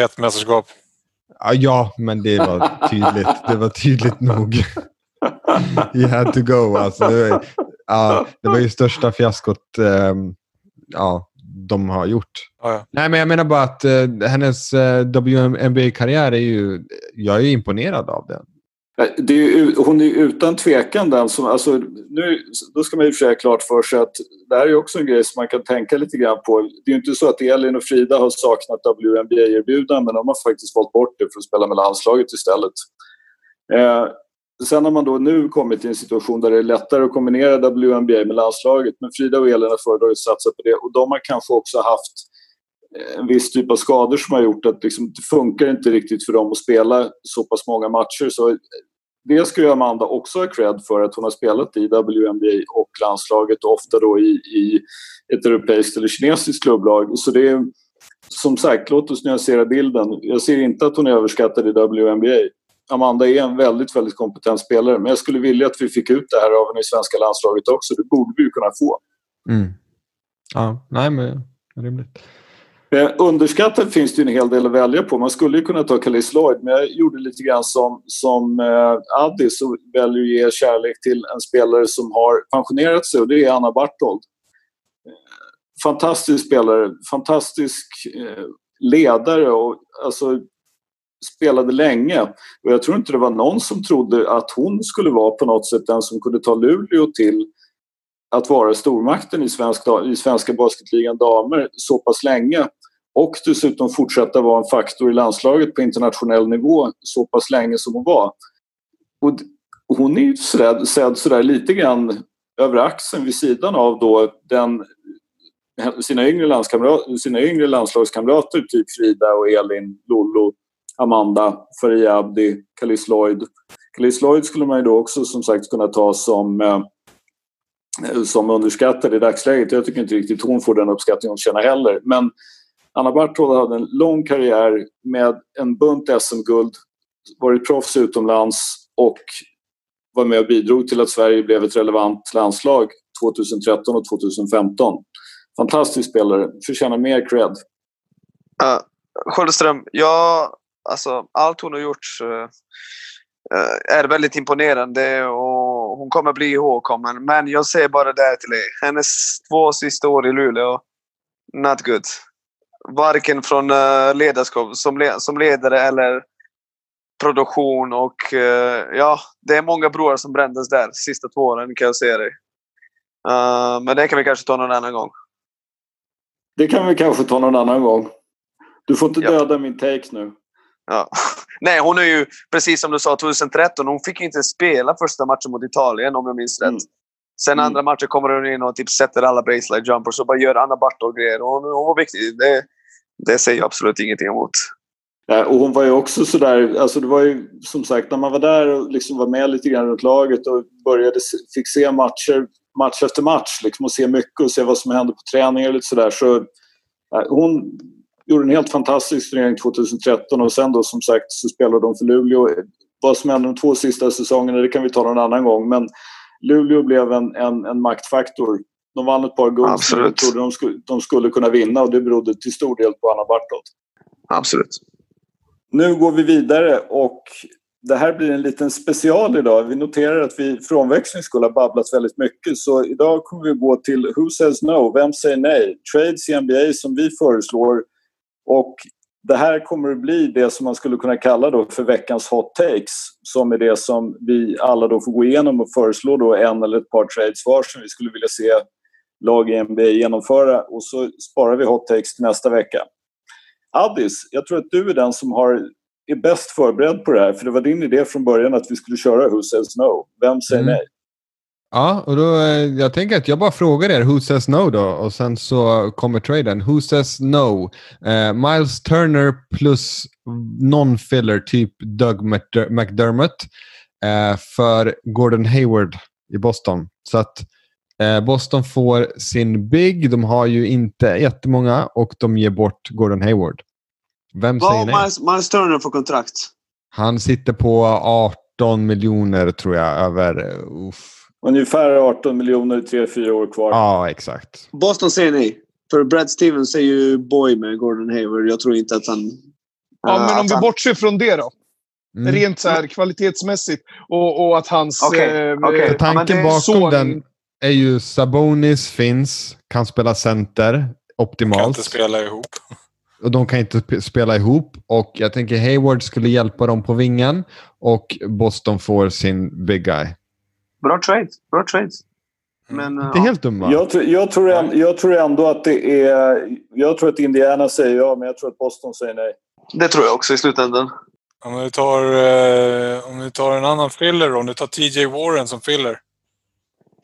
Ett mästerskap. Ja, men det var tydligt. Det var tydligt nog. You had to go. Alltså, det, var, ja, det var ju största fiaskot um, ja, de har gjort. Ja, ja. Nej, men jag menar bara att uh, hennes eh, WNBA-karriär är ju... Jag är imponerad av den. Det är ju, hon är utan tvekan den som... Alltså, nu, då ska man ju säga klart för sig att det här är också en grej som man kan tänka lite grann på. Det är ju inte så att Elin och Frida har saknat WNBA-erbjudanden men de har faktiskt valt bort det för att spela med landslaget istället. Eh, sen har man då nu kommit till en situation där det är lättare att kombinera WNBA med landslaget men Frida och Elin har föredragit att satsa på det och de har kanske också haft eh, en viss typ av skador som har gjort att liksom, det funkar inte riktigt för dem att spela så pass många matcher. Så eh, det ska ju Amanda också ha cred för att hon har spelat i WNBA och landslaget och ofta då i, i ett europeiskt eller kinesiskt klubblag. Så det är som sagt, låt oss nyansera bilden. Jag ser inte att hon är överskattad i WNBA. Amanda är en väldigt, väldigt kompetent spelare men jag skulle vilja att vi fick ut det här av henne i svenska landslaget också. Det borde vi ju kunna få. Mm. Ja, nej men rimligt. Eh, underskattat finns det en hel del att välja på. Man skulle ju kunna ta Kalis Lloyd men jag gjorde lite grann som, som eh, Addis och väljer att ge kärlek till en spelare som har pensionerat sig och det är Anna Bartold. Eh, fantastisk spelare, fantastisk eh, ledare och alltså spelade länge. Och jag tror inte det var någon som trodde att hon skulle vara på något sätt den som kunde ta Luleå till att vara stormakten i, svensk, i svenska basketligan damer så pass länge och dessutom fortsätta vara en faktor i landslaget på internationell nivå så pass länge som hon var. Och hon är ju sedd, sedd sådär lite grann över axeln vid sidan av då den, sina, yngre sina yngre landslagskamrater typ Frida och Elin, Lollo, Amanda, Faria Abdi, Kalis Lloyd. Kalis Lloyd skulle man ju då också som sagt kunna ta som eh, som underskattad i dagsläget. Jag tycker inte riktigt hon får den uppskattning hon känner heller. Men Anna Barthold hade en lång karriär med en bunt SM-guld, varit proffs utomlands och var med och bidrog till att Sverige blev ett relevant landslag 2013 och 2015. Fantastisk spelare, förtjänar mer cred. Eh, uh, Sköldström, ja, alltså, allt hon har gjort uh, eh, eh, är väldigt imponerande och hon kommer bli ihågkommen. Men jag säger bara det till dig. Hennes två sista år i Luleå, not good varken från uh, ledarskap som, le som ledare eller produktion. Och uh, ja, det är många broar som brändes där sista två åren kan jag säga dig. Uh, men det kan vi kanske ta någon annan gång. Det kan vi kanske ta någon annan gång. Du får inte döda ja. min take nu. Ja. Nej, hon är ju precis som du sa 2013. Hon fick inte spela första matchen mot Italien om jag minns rätt. Mm. Sen mm. andra matchen kommer hon in och typ sätter alla baseline jumpers och bara gör Anna Bartol-grejer. Hon, hon var viktig. Det, det säger jag absolut ingenting emot. Ja, och hon var ju också sådär, alltså det var ju som sagt när man var där och liksom var med lite grann runt laget och började, fick se matcher match efter match liksom, och se mycket och se vad som hände på träningar och lite sådär. Så, ja, eh, hon gjorde en helt fantastisk turnering 2013 och sen då som sagt så spelade de för Luleå. Vad som hände de två sista säsongerna det kan vi ta någon annan gång men Luleå blev en, en, en maktfaktor de vann ett par guld som de trodde de skulle, de skulle kunna vinna och det berodde till stor del på Anna Bartold. Absolut. Nu går vi vidare och det här blir en liten special idag. Vi noterar att vi för omväxling skulle ha babblat väldigt mycket så idag kommer vi gå till Who says no? Vem säger nej? Trades i NBA som vi föreslår och det här kommer att bli det som man skulle kunna kalla då för veckans hot takes som är det som vi alla då får gå igenom och föreslå då en eller ett par trades var som vi skulle vilja se lag i NBA genomföra. Och så sparar vi hot takes till nästa vecka. Addis, jag tror att du är den som har, är bäst förberedd på det här. För det var din idé från början att vi skulle köra Who says no? Vem säger Mm. nej? Ja, och då, eh, jag tänker att jag bara frågar er who says no då och sen så kommer traden. Who says no? Eh, Miles Turner plus non-filler typ Doug McDer- McDermott eh, för Gordon Hayward i Boston. Så att Boston får sin big, de har ju inte jättemånga och de ger bort Gordon Hayward. Vem Vad säger nej? Miles, Miles Turner för kontrakt? Han sitter på 18 miljoner tror jag över... Uh, uff. Ungefär 18 miljoner, 3-4 år kvar. Ja, exakt. Boston säger nej. För Brad Stevens är ju boy med Gordon Hayward. Jag tror inte att han... Ja, äh, men om att vi han- bortser från det då. Mm. Rent så här kvalitetsmässigt. Och, och att hans... Okej, eh, eh, För tanken bakom son- den är ju Sabonis finns, kan spela center Kan optimalt. inte spela ihop. Och de kan inte spela ihop. Och jag tänker Hayward skulle hjälpa dem på vingen. Och Boston får sin big guy. Bra trade. Bra trade. Mm. Men, Inte ja. helt dumma. Jag, tror- jag, tror ändå, jag tror ändå att det är... Jag tror att Indiana säger ja, men jag tror att Boston säger nej. Det tror jag också i slutändan. Om vi tar, eh, om vi tar en annan filler. Om du tar TJ Warren som filler.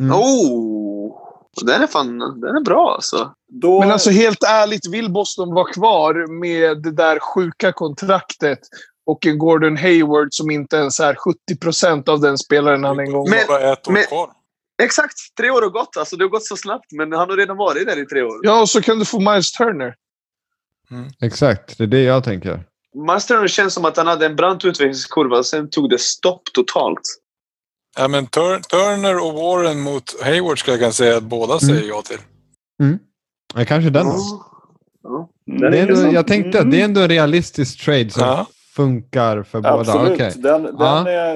Mm. Oh! Den är fan... Den är bra alltså. Då, Men alltså helt ärligt, vill Boston vara kvar med det där sjuka kontraktet och en Gordon Hayward som inte ens är 70% av den spelaren han en gång var? är bara ett år men- kvar. Exakt! Tre år har gått. Alltså, det har gått så snabbt, men han har redan varit där i tre år. Ja, och så kan du få Miles Turner. Exakt, det är det jag tänker. Miles Turner känns som att han hade en brant utvecklingskurva, sen tog det stopp totalt. Ja, men Tur- Turner och Warren mot Hayward ska jag kan säga att båda säger ja till. Ja, kanske den då. Ja. Mm, Det är ändå, jag tänkte att det är ändå en realistisk trade som Ja. funkar för båda. Absolut. Okej. Den, den, Ja. är,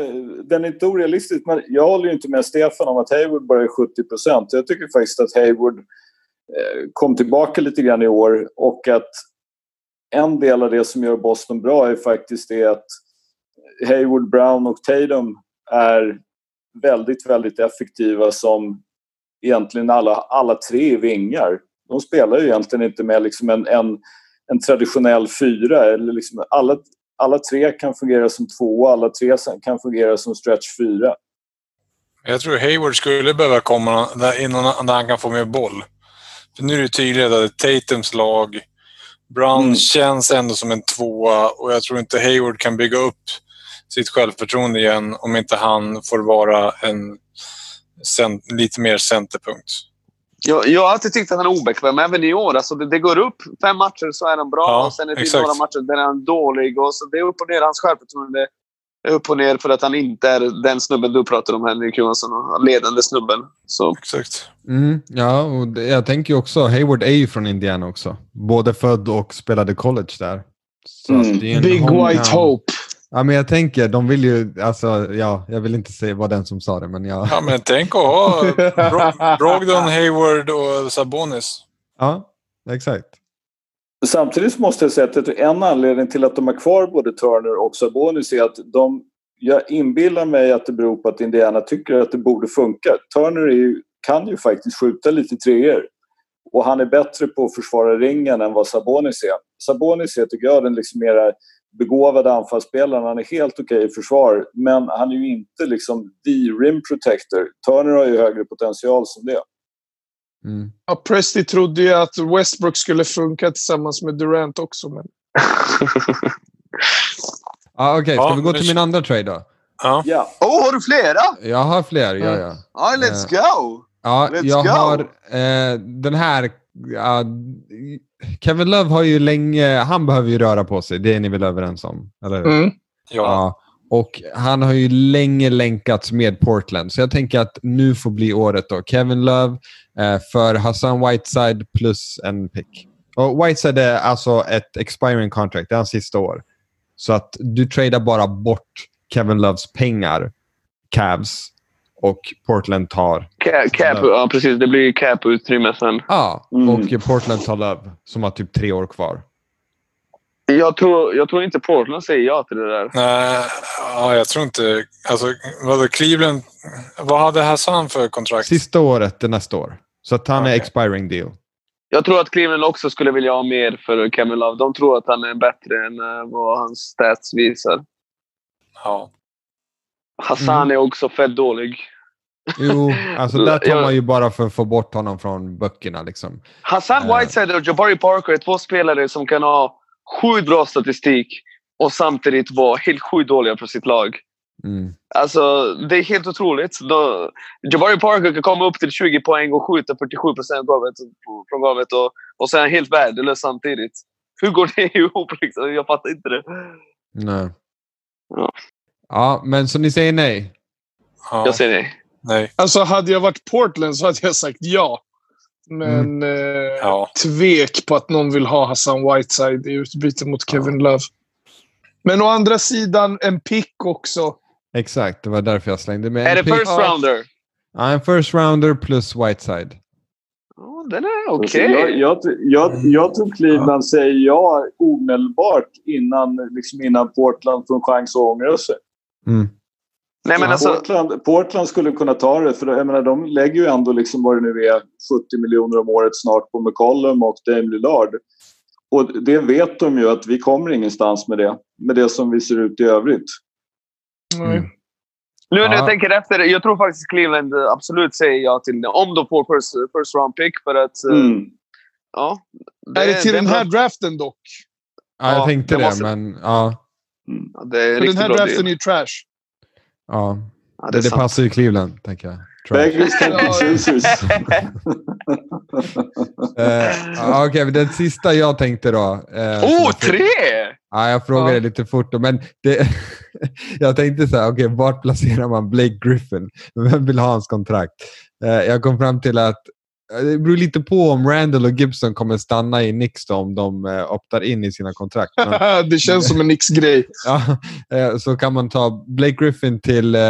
den är inte orealistisk. Men jag håller ju inte med Stefan om att Hayward bara är 70 procent. Jag tycker faktiskt att Hayward eh, kom tillbaka lite grann i år och att en del av det som gör Boston bra är faktiskt det att Hayward, Brown och Tatum är väldigt, väldigt effektiva som egentligen alla, alla tre vingar. De spelar ju egentligen inte med liksom en, en, en traditionell fyra. Eller liksom alla, alla tre kan fungera som två och alla tre kan fungera som stretch fyra. Jag tror Hayward skulle behöva komma innan när han kan få med boll. För nu är det tydligt att Tatums lag. Brown Mm. känns ändå som en tvåa och jag tror inte Hayward kan bygga upp sitt självförtroende igen om inte han får vara en cent, lite mer centerpunkt. Jag, jag har alltid tyckt att han är obekväm, även i år. Alltså det, det går upp fem matcher så är han bra Ja, och sen är det exakt. några matcher där han är dålig. Och så det är upp och ner. Hans självförtroende är upp och ner för att han inte är den snubben du pratar om, Henrik Johansson. Ledande snubben. Så. Exakt. Mm, ja, och det, jag tänker ju också, Hayward är ju från Indiana också. Både född och spelade college där. Så Mm. att det är en Big. White Hope. Ja, men jag tänker, de vill ju, alltså, ja, jag vill inte säga vad den som sa det, men ja. Ja, men tänk att ha Bro- Brogdon, Hayward och Sabonis. Ja, exakt. Samtidigt måste jag säga att en anledning till att de har kvar både Turner och Sabonis är att de, jag inbillar mig att det beror på att Indiana tycker att det borde funka. Turner är ju, kan ju faktiskt skjuta lite treor och han är bättre på att försvara ringen än vad Sabonis är. Sabonis är, tycker jag, den liksom mera begåvade anfallsspelaren. Han är helt okej i försvar, men han är ju inte liksom the rim protector. Turner har ju högre potential som det. Mm. Ja, Presti trodde ju att Westbrook skulle funka tillsammans med Durant också. Men... Ja, Okej, ska Ja, vi gå till min andra trade då? Ja. Ja, oh, har du flera? Jag har fler, ja, ja. Ja, let's go! Ja, Let's jag go. har eh, den här... ja, Kevin Love har ju länge... Han behöver ju röra på sig, det är ni väl överens om? Eller hur? Mm. ja. Ja. Och han har ju länge länkats med Portland. Så jag tänker att nu får bli året då. Kevin Love eh, för Hassan Whiteside plus en pick. Och Whiteside är alltså ett expiring contract. Det är hans sista år. Så att du tradar bara bort Kevin Loves pengar, Cavs, och Portland tar... Cap, cap, ja, precis. Det blir cap-utrymme sen. Ja, Mm. och Portland tar Love som har typ tre år kvar. Jag tror, jag tror inte Portland säger ja till det där. Nej, ja, jag tror inte... Alltså, vadå, Cleveland... Vad hade Hassan för kontrakt? Sista året är nästa år. Så att han är Okej. expiring deal. Jag tror att Cleveland också skulle vilja ha mer för Kevin Love. De tror att han är bättre än eh, vad hans stats visar. Ja. Hassan Mm. är också fett dålig. Jo, alltså där tar man ju bara för att få bort honom från böckerna liksom. Hassan Eh. Whiteside och Jabari Parker är två spelare som kan ha sjukt bra statistik och samtidigt vara helt sjukt dåliga för sitt lag. Mm. Alltså, det är helt otroligt. Då, Jabari Parker kan komma upp till 20 poäng och skjuta 47 procent från golvet och, och sen helt värdelös samtidigt. Hur går det ihop? Liksom? Jag fattar inte det. Nej. Ja. Ja, men så ni säger nej? ja. Jag säger nej. Nej. Alltså, hade jag varit Portland så hade jag sagt ja. Men eh, Ja. tvek på att någon vill ha Hassan Whiteside i utbyte mot Kevin Love. Men å andra sidan en pick också. Exakt, det var därför jag slängde med Är det pick. first Ja. rounder? Ja, en first rounder plus Whiteside. Ja, den är okej. Jag, jag, jag, jag tror Cleveland säger ja omedelbart innan, liksom innan Portland får en chans att ångra sig. Mm. Nej, men alltså, Portland, Portland skulle kunna ta det, för jag menar, de lägger ju ändå liksom vad det nu är 70 miljoner om året snart på McCollum och Dame Lillard. Och det vet de ju att vi kommer ingenstans med det, med det som vi ser ut i övrigt. Mm. nu när Ja. jag tänker efter. Jag tror faktiskt Cleveland absolut säger ja till det. Om de får first, first round pick. För att, eh, Mm. ja. är det till den bra. här draften dock? Ja, jag Ja, tänkte det det, måste- men ja. Ja, det är den här draften är ju trash. ja. Ja, Det, det passar ju Cleveland, tänker jag. Trash. Beggars can't be Ja. choosers. Ja, Okej, men den sista jag tänkte då. som Oh, tre! Ja, jag frågade Ja. lite fort. Men det, jag tänkte så här, okej, vart placerar man Blake Griffin? Vem vill ha hans kontrakt? Eh, jag kom fram till att det beror lite på om Randall och Gibson kommer stanna i Knicks då, om de eh, optar in i sina kontrakt. Men, det känns som en Knicks-grej. ja, eh, så kan man ta Blake Griffin till eh,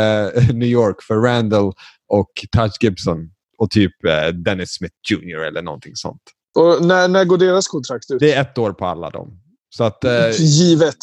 New York för Randall och Touch Gibson och typ eh, Dennis Smith Jr. eller någonting sånt. Och när, när går deras kontrakt ut? Det är ett år på alla dem. Så att, eh, Givet.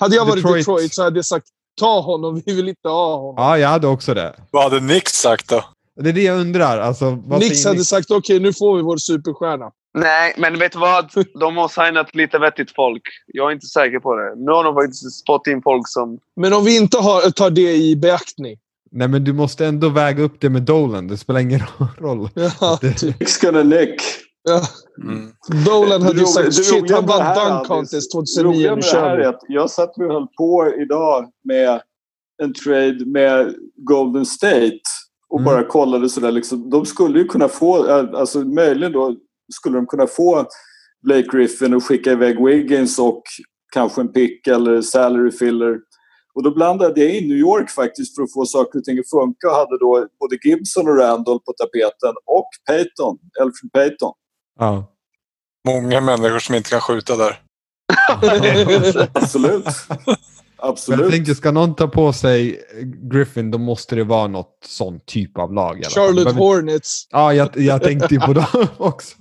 Hade jag varit Detroit- Detroit så hade jag sagt ta honom. Vi vill inte ha honom. ja, jag hade också det. Vad hade Nick sagt då? Det är det jag undrar. Alltså, säger hade ni? sagt okej, nu får vi vår superstjärna. Nej, men vet du vad? De har signat lite vettigt folk. Jag är inte säker på det. Nu har de faktiskt spott in folk som... Men om vi inte har, tar det i beaktning. Nej, men du måste ändå väga upp det med Dolan. Det spelar ingen roll. Ja, Det- typ. Nick's gonna nick. ja. Mm. Dolan hade ju Det sagt det shit, han det vann Dunk Contest Det 2009. roliga Nu med det här är att jag satt och höll på idag med en trade med Golden State och Mm. bara kollade sådär. Liksom, de skulle ju kunna få, alltså möjligen då skulle de kunna få Blake Griffin och skicka iväg Wiggins och kanske en pick eller salary filler. Och då blandade jag in New York faktiskt för att få saker och ting att funka och hade då både Gibson och Randall på tapeten och Payton, Elfrid Payton. Ja. Många människor som inte kan skjuta där. Absolut. Men jag Absolut. tänker, ska någon ta på sig Griffin, då måste det vara något sån typ av lag. Charlotte Behöver- Hornets. Ja, jag, jag tänkte ju på dem också.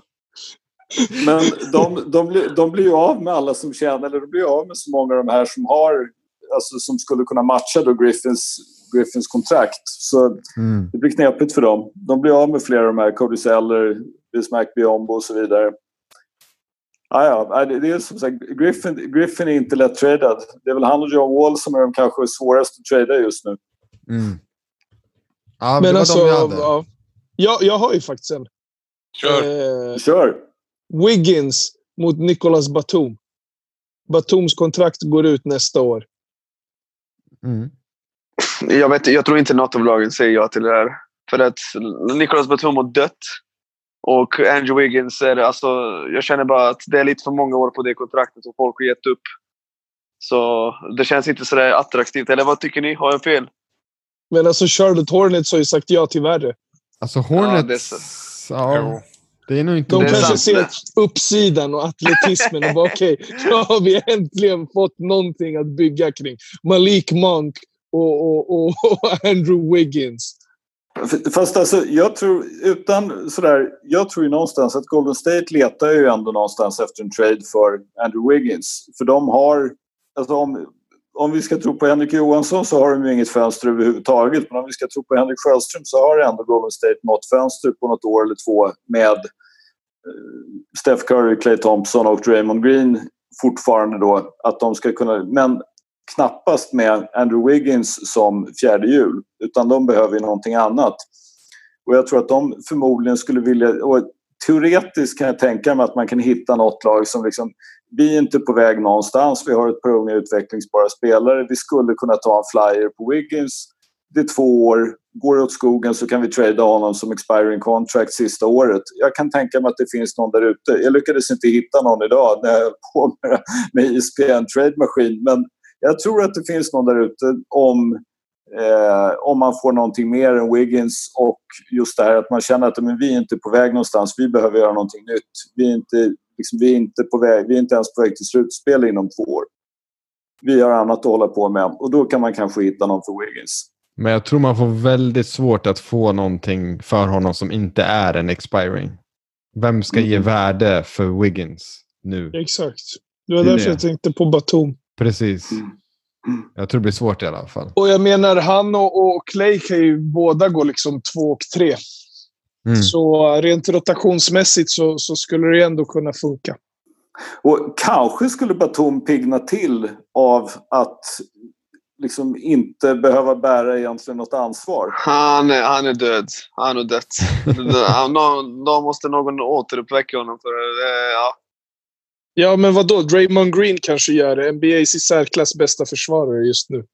Men de, de, blir, de blir ju av med alla som tjänar, eller de blir ju av med så många av de här som har, alltså som skulle kunna matcha då Griffins, Griffins kontrakt. Så Mm. det blir knepigt för dem. De blir av med flera av de här, Cody Zeller, Bismack Biombo och så vidare. Ja, nej, det är som sagt, Griffin, Griffin är inte lätt tradad. Det är väl han och John Wall som är de kanske svåraste att trada just nu. Mm. Ja, Men var alltså, ja. jag, jag har ju faktiskt en. Kör. Eh, Kör! Wiggins mot Nicolas Batum. Batums kontrakt går ut nästa år. Mm. Jag, vet, jag tror inte något av lagen säger ja till det här. För att Nicolas Batum har dött. Och Andrew Wiggins är alltså, Jag känner bara att det är lite för många år på det kontraktet och folk har gett upp. Så det känns inte sådär attraktivt. Eller vad tycker ni? Har jag fel? Men alltså Charlotte Hornets har ju sagt ja till värre. Alltså Ja, det är Hornets... så. Ja, det är nog inte... De kanske sant. ser uppsidan och atletismen och bara okej, nu har vi äntligen fått någonting att bygga kring. Malik Monk och, och, och, och Andrew Wiggins. Fast alltså, jag tror, utan sådär, jag tror ju någonstans att Golden State letar ju ändå någonstans efter en trade för Andrew Wiggins. För de har, alltså om, om vi ska tro på Henrik Johansson så har de ju inget fönster överhuvudtaget. Men om vi ska tro på Henrik Sjöström så har ändå Golden State något fönster på något år eller två med eh, Steph Curry, Clay Thompson och Draymond Green fortfarande då. Att de ska kunna, men knappast med Andrew Wiggins som fjärde hjul. Utan de behöver ju någonting annat. Och jag tror att de förmodligen skulle vilja... Och teoretiskt kan jag tänka mig att man kan hitta något lag som liksom... Vi är inte på väg någonstans. Vi har ett par unga utvecklingsbara spelare. Vi skulle kunna ta en flyer på Wiggins. Det är två år. Går det åt skogen så kan vi trada honom som expiring contract sista året. Jag kan tänka mig att det finns någon där ute. Jag lyckades inte hitta någon idag när jag höll på med, med Trade Machine. Men jag tror att det finns någon där ute om Eh, om man får någonting mer än Wiggins och just det här att man känner att men vi är inte på väg någonstans, vi behöver göra någonting nytt. Vi är inte, liksom, vi är inte, på väg, vi är inte ens på väg till slutspel inom två år. Vi har annat att hålla på med och då kan man kanske hitta någon för Wiggins. Men jag tror man får väldigt svårt att få någonting för honom som inte är en expiring. Vem ska mm. ge värde för Wiggins nu? Exakt. Det var därför det. jag tänkte på Batum. Precis. Mm. Jag tror det blir svårt i alla fall. Och jag menar, han och, och Clay kan ju båda gå liksom två och tre. Mm. Så rent rotationsmässigt så, så skulle det ändå kunna funka. Och kanske skulle Batum pigna till av att liksom inte behöva bära egentligen något ansvar. Han är, han är död. Han är dött. Då måste någon återuppväcka honom. För, eh, ja. Ja, men vad då? Draymond Green kanske gör det. NBAs i särklass bästa försvarare just nu.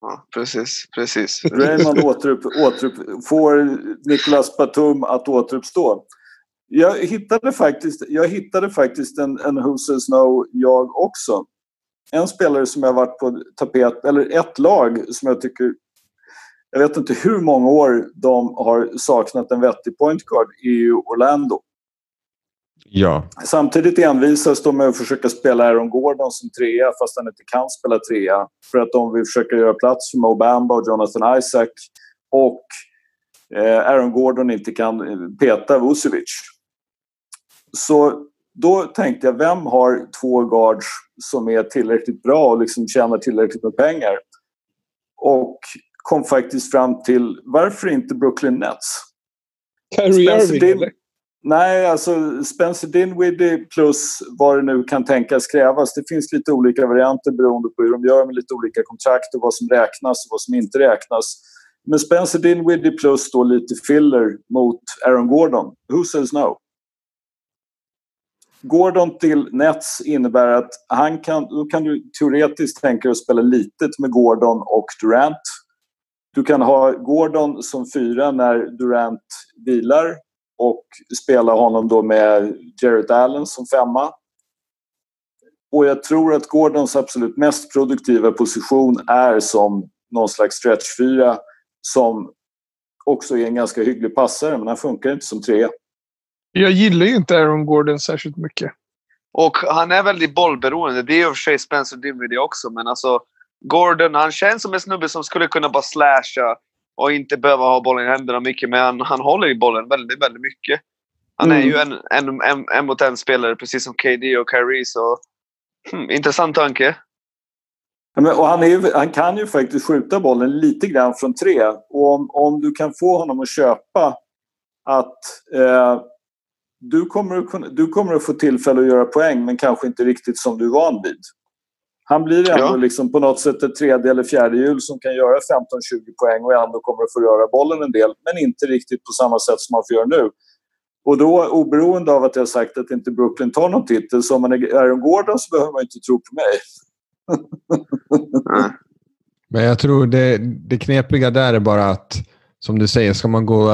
Ja, precis. precis. Draymond återupp, återupp, får Nicolas Batum att återuppstå. Jag hittade faktiskt, jag hittade faktiskt en, en Who Says No jag också. En spelare som jag varit på tapet, eller ett lag som jag tycker... Jag vet inte hur många år de har saknat en vettig point guard i Orlando. Ja. Samtidigt envisas de med att försöka spela Aaron Gordon som trea fast han inte kan spela trea. För att de vill försöka göra plats för Mo Bamba och Jonathan Isaac. Och eh, Aaron Gordon inte kan peta Vucevic. Så då tänkte jag, vem har två guards som är tillräckligt bra och liksom tjänar tillräckligt med pengar? Och kom faktiskt fram till, varför inte Brooklyn Nets? Kyrie Irving? Nej, alltså Spencer Dinwiddie plus vad det nu kan tänkas krävas. Det finns lite olika varianter beroende på hur de gör med lite olika kontrakt och vad som räknas och vad som inte räknas. Men Spencer Dinwiddie plus då lite filler mot Aaron Gordon. Who says no? Gordon till Nets innebär att han kan, då kan du teoretiskt tänka dig att spela litet med Gordon och Durant. Du kan ha Gordon som fyra när Durant vilar och spela honom då med Jarrett Allen som femma. Och jag tror att Gordons absolut mest produktiva position är som någon slags stretchfyra som också är en ganska hygglig passare, men han funkar inte som trea. Jag gillar ju inte Aaron Gordon särskilt mycket. Och han är väldigt bollberoende. Det är i och för sig Spencer Dinwiddie också, men alltså Gordon, han känns som en snubbe som skulle kunna bara slasha och inte behöva ha bollen i händerna mycket, men han, han håller i bollen väldigt, väldigt mycket. Han mm. är ju en, en, en, en mot en spelare, precis som KD och Kyrie. Så, hmm, intressant tanke. Ja, men, och han, är, han kan ju faktiskt skjuta bollen lite grann från tre. Och om, om du kan få honom att köpa att eh, du, kommer att kunna, du kommer att få tillfälle att göra poäng men kanske inte riktigt som du är van vid. Han blir ändå ja. liksom på något sätt ett tredje eller fjärde hjul som kan göra 15-20 poäng och ändå kommer att få röra bollen en del. Men inte riktigt på samma sätt som han får göra nu. Och då oberoende av att jag sagt att inte Brooklyn tar någon titel, så om man är Aaron Gordon så behöver man inte tro på mig. Men jag tror det, det knepiga där är bara att, som du säger, ska man gå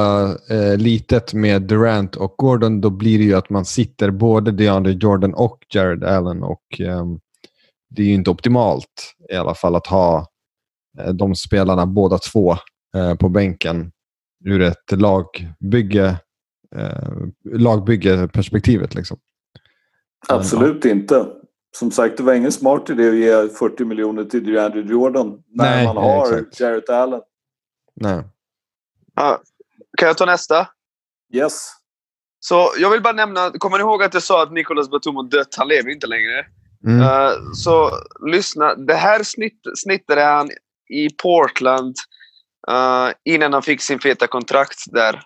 äh, litet med Durant och Gordon, då blir det ju att man sitter både DeAndre Jordan och Jared Allen. Och ähm, det är ju inte optimalt i alla fall att ha äh, de spelarna båda två äh, på bänken ur ett lagbygge eh, lagbyggeperspektivet. Liksom. Absolut ja. inte. Som sagt, det var ingen smart idé att ge 40 miljoner till DeAndre Jordan när Nej, man har exakt. Jarrett Allen. Nej. Ja. Kan jag ta nästa? Yes. Så jag vill bara nämna, kommer ni ihåg att jag sa att Nicolas Batum har dött? Han lever inte längre. Mm. Eh, så lyssna. Det här snitt, snittade han i Portland eh, innan han fick sin feta kontrakt där.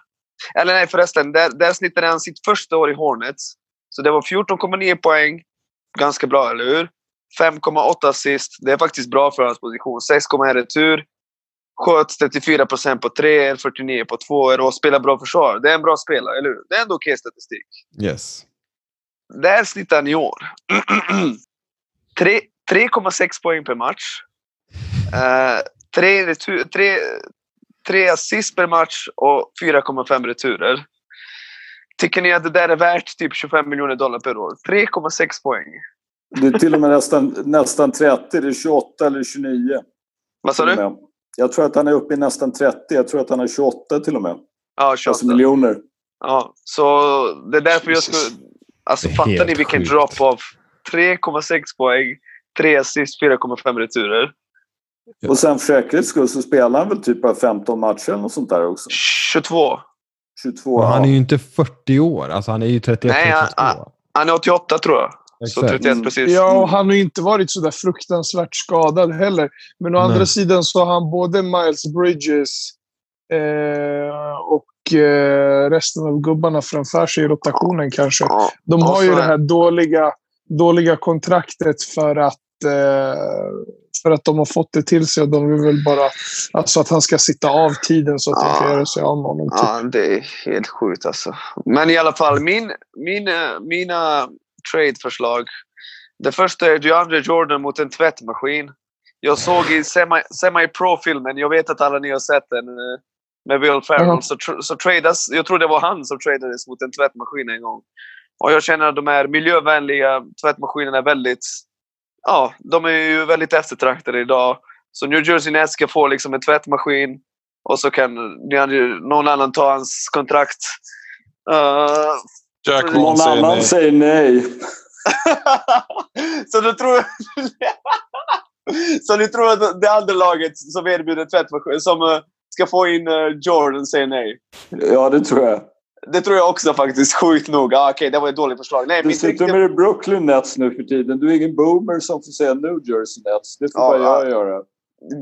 Eller nej förresten, där, där snittade han sitt första år i Hornets. Så det var 14,9 poäng. Ganska bra, eller hur? 5,8 assist. Det är faktiskt bra för hans position. 6,1 retur. Sköt 34 procent på tre, 49 på två och spelar bra försvar. Det är en bra spelare, eller hur? Det är ändå okej statistik. Yes. Där snittar han i år. Tre- 3,6 poäng per match. Eh, tre, retur, tre, tre assist per match och 4,5 returer. Tycker ni att det där är värt typ 25 miljoner dollar per år? 3,6 poäng. Det är till och med nästan, nästan 30. Det är 28 eller 29. Vad sa du? Jag tror att han är uppe i nästan 30. Jag tror att han är 28 till och med. Ja, 28. Alltså miljoner. Ja, så det är därför jag skulle... Alltså fattar ni vilken sjukt. drop-off? 3,6 poäng, 3 assist, 4,5 returer. Ja. Och sen för säkerhets skull så spelar han väl typ bara 15 matcher eller något sånt där också. 22. 22. Och han är ja. ju inte 40 år. Alltså han är ju 31, Nej, han- 32. Han är 88 tror jag. Så Exakt. 31 Mm. precis. Ja, och han har ju inte varit så där fruktansvärt skadad heller. Men å Nej. andra sidan så har han både Miles Bridges eh, och eh, resten av gubbarna framför sig i rotationen kanske. Ja. De har ju det här dåliga, dåliga kontraktet för att, eh, för att de har fått det till sig. Och de vill väl bara alltså att han ska sitta av tiden så att de kan Ja. göra sig av med honom. Typ. Ja, det är helt sjukt alltså. Men i alla fall, min, min, eh, mina trade-förslag. Det första är DeAndre Jordan mot en tvättmaskin. Jag såg i semi- semi-pro-filmen, jag vet att alla ni har sett den, eh, med Will Ferrell. Ja. Så, tr- så tradas, jag tror det var han som tradades mot en tvättmaskin en gång. Och jag känner att de här miljövänliga tvättmaskinerna är väldigt... Ja, de är ju väldigt eftertraktade idag. Så New Jersey Nets ska få liksom en tvättmaskin och så kan någon annan ta hans kontrakt. Uh, Jack Vaughn Någon säger annan nej. säger nej. så du tror... så du tror att det andra laget som erbjuder tvättmaskin, som eh, ska få in eh, Jordan, säger nej? Ja, det tror jag. Det tror jag också faktiskt, sjukt nog. Ah, Okej, det var ett dåligt förslag. Nej, mitt Dessutom riktiga... det Brooklyn Nets nu för tiden. Du är ingen boomer som får säga New Jersey Nets. Det får Ja, bara jag ja. göra.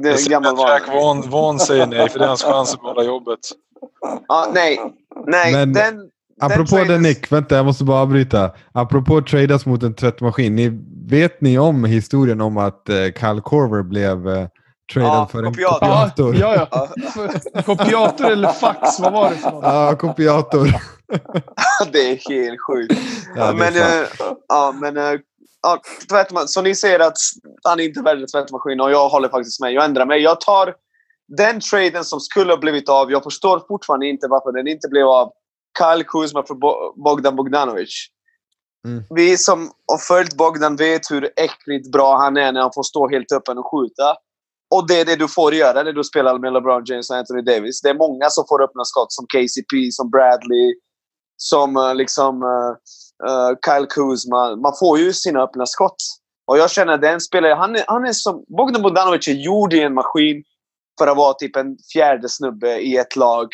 Det Jag är säger gammal att Jack vana. Vaughn, Vaughn säger nej, för det är hans chans att behålla jobbet. Ah, nej, nej. Men- den, Apropå den det traden- Nick, vänta jag måste bara avbryta. Apropå tradas mot en tvättmaskin. Ni, vet ni om historien om att eh, Kyle Korver blev eh, tradad Ja, för en kopiator. Ja, kopiator? ja, ja. Kopiator eller fax, vad var det för något? Ja, kopiator. det är helt sjukt. Ja, men, eh, ja, men eh, ja, så ni ser att han är inte värd en tvättmaskin och jag håller faktiskt med. Jag ändrar mig. Jag tar den traden som skulle ha blivit av. Jag förstår fortfarande inte varför den inte blev av. Kyle Kuzma för Bo- Bogdan Bogdanovic. Mm. Vi som har följt Bogdan vet hur äckligt bra han är när han får stå helt öppen och skjuta. Och det är det du får göra när du spelar med LeBron James och Anthony Davis. Det är många som får öppna skott, som KCP, som Bradley, som eh, liksom eh, Kyle Kuzma. Man får ju sina öppna skott. Och jag känner att den spelare, han är, han är som... Bogdan Bogdanovic är gjord i en maskin för att vara typ en fjärde snubbe i ett lag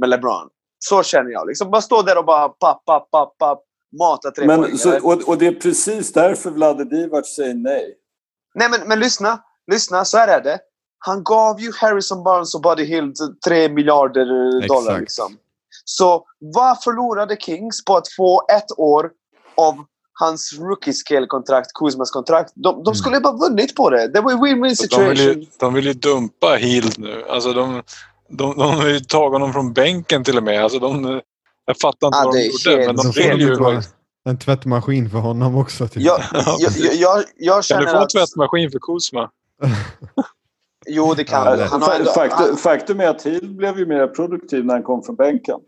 med LeBron. Så känner jag. Liksom bara stå där och bara papp, papp, papp, papp, mata tre Men, poäng. så, och, och det är precis därför Vlade Divac säger nej. Nej, men, men lyssna. Lyssna, så här är det. Han gav ju Harrison Barnes och Buddy Hield 3 miljarder dollar. Exakt. Liksom. Så vad förlorade Kings på att få ett år av hans rookie scale-kontrakt, Kuzmas kontrakt? De, de skulle ju bara vunnit på det. Det var ju win-win Så De vill, situation. ju, de vill ju dumpa Hield nu. Alltså de, de, de har ju tagit honom från bänken till och med. Alltså de, jag fattar inte Ja, vad det de är gjorde, helt- men de vill ju... en tvättmaskin för honom också. Typ. Jag, jag, jag, jag, jag Kan känner du få en att... tvättmaskin för Kuzma? Jo, det kan Ja, Han har ändå, Faktum, faktum är att Hill blev ju mer produktiv när han kom från bänken.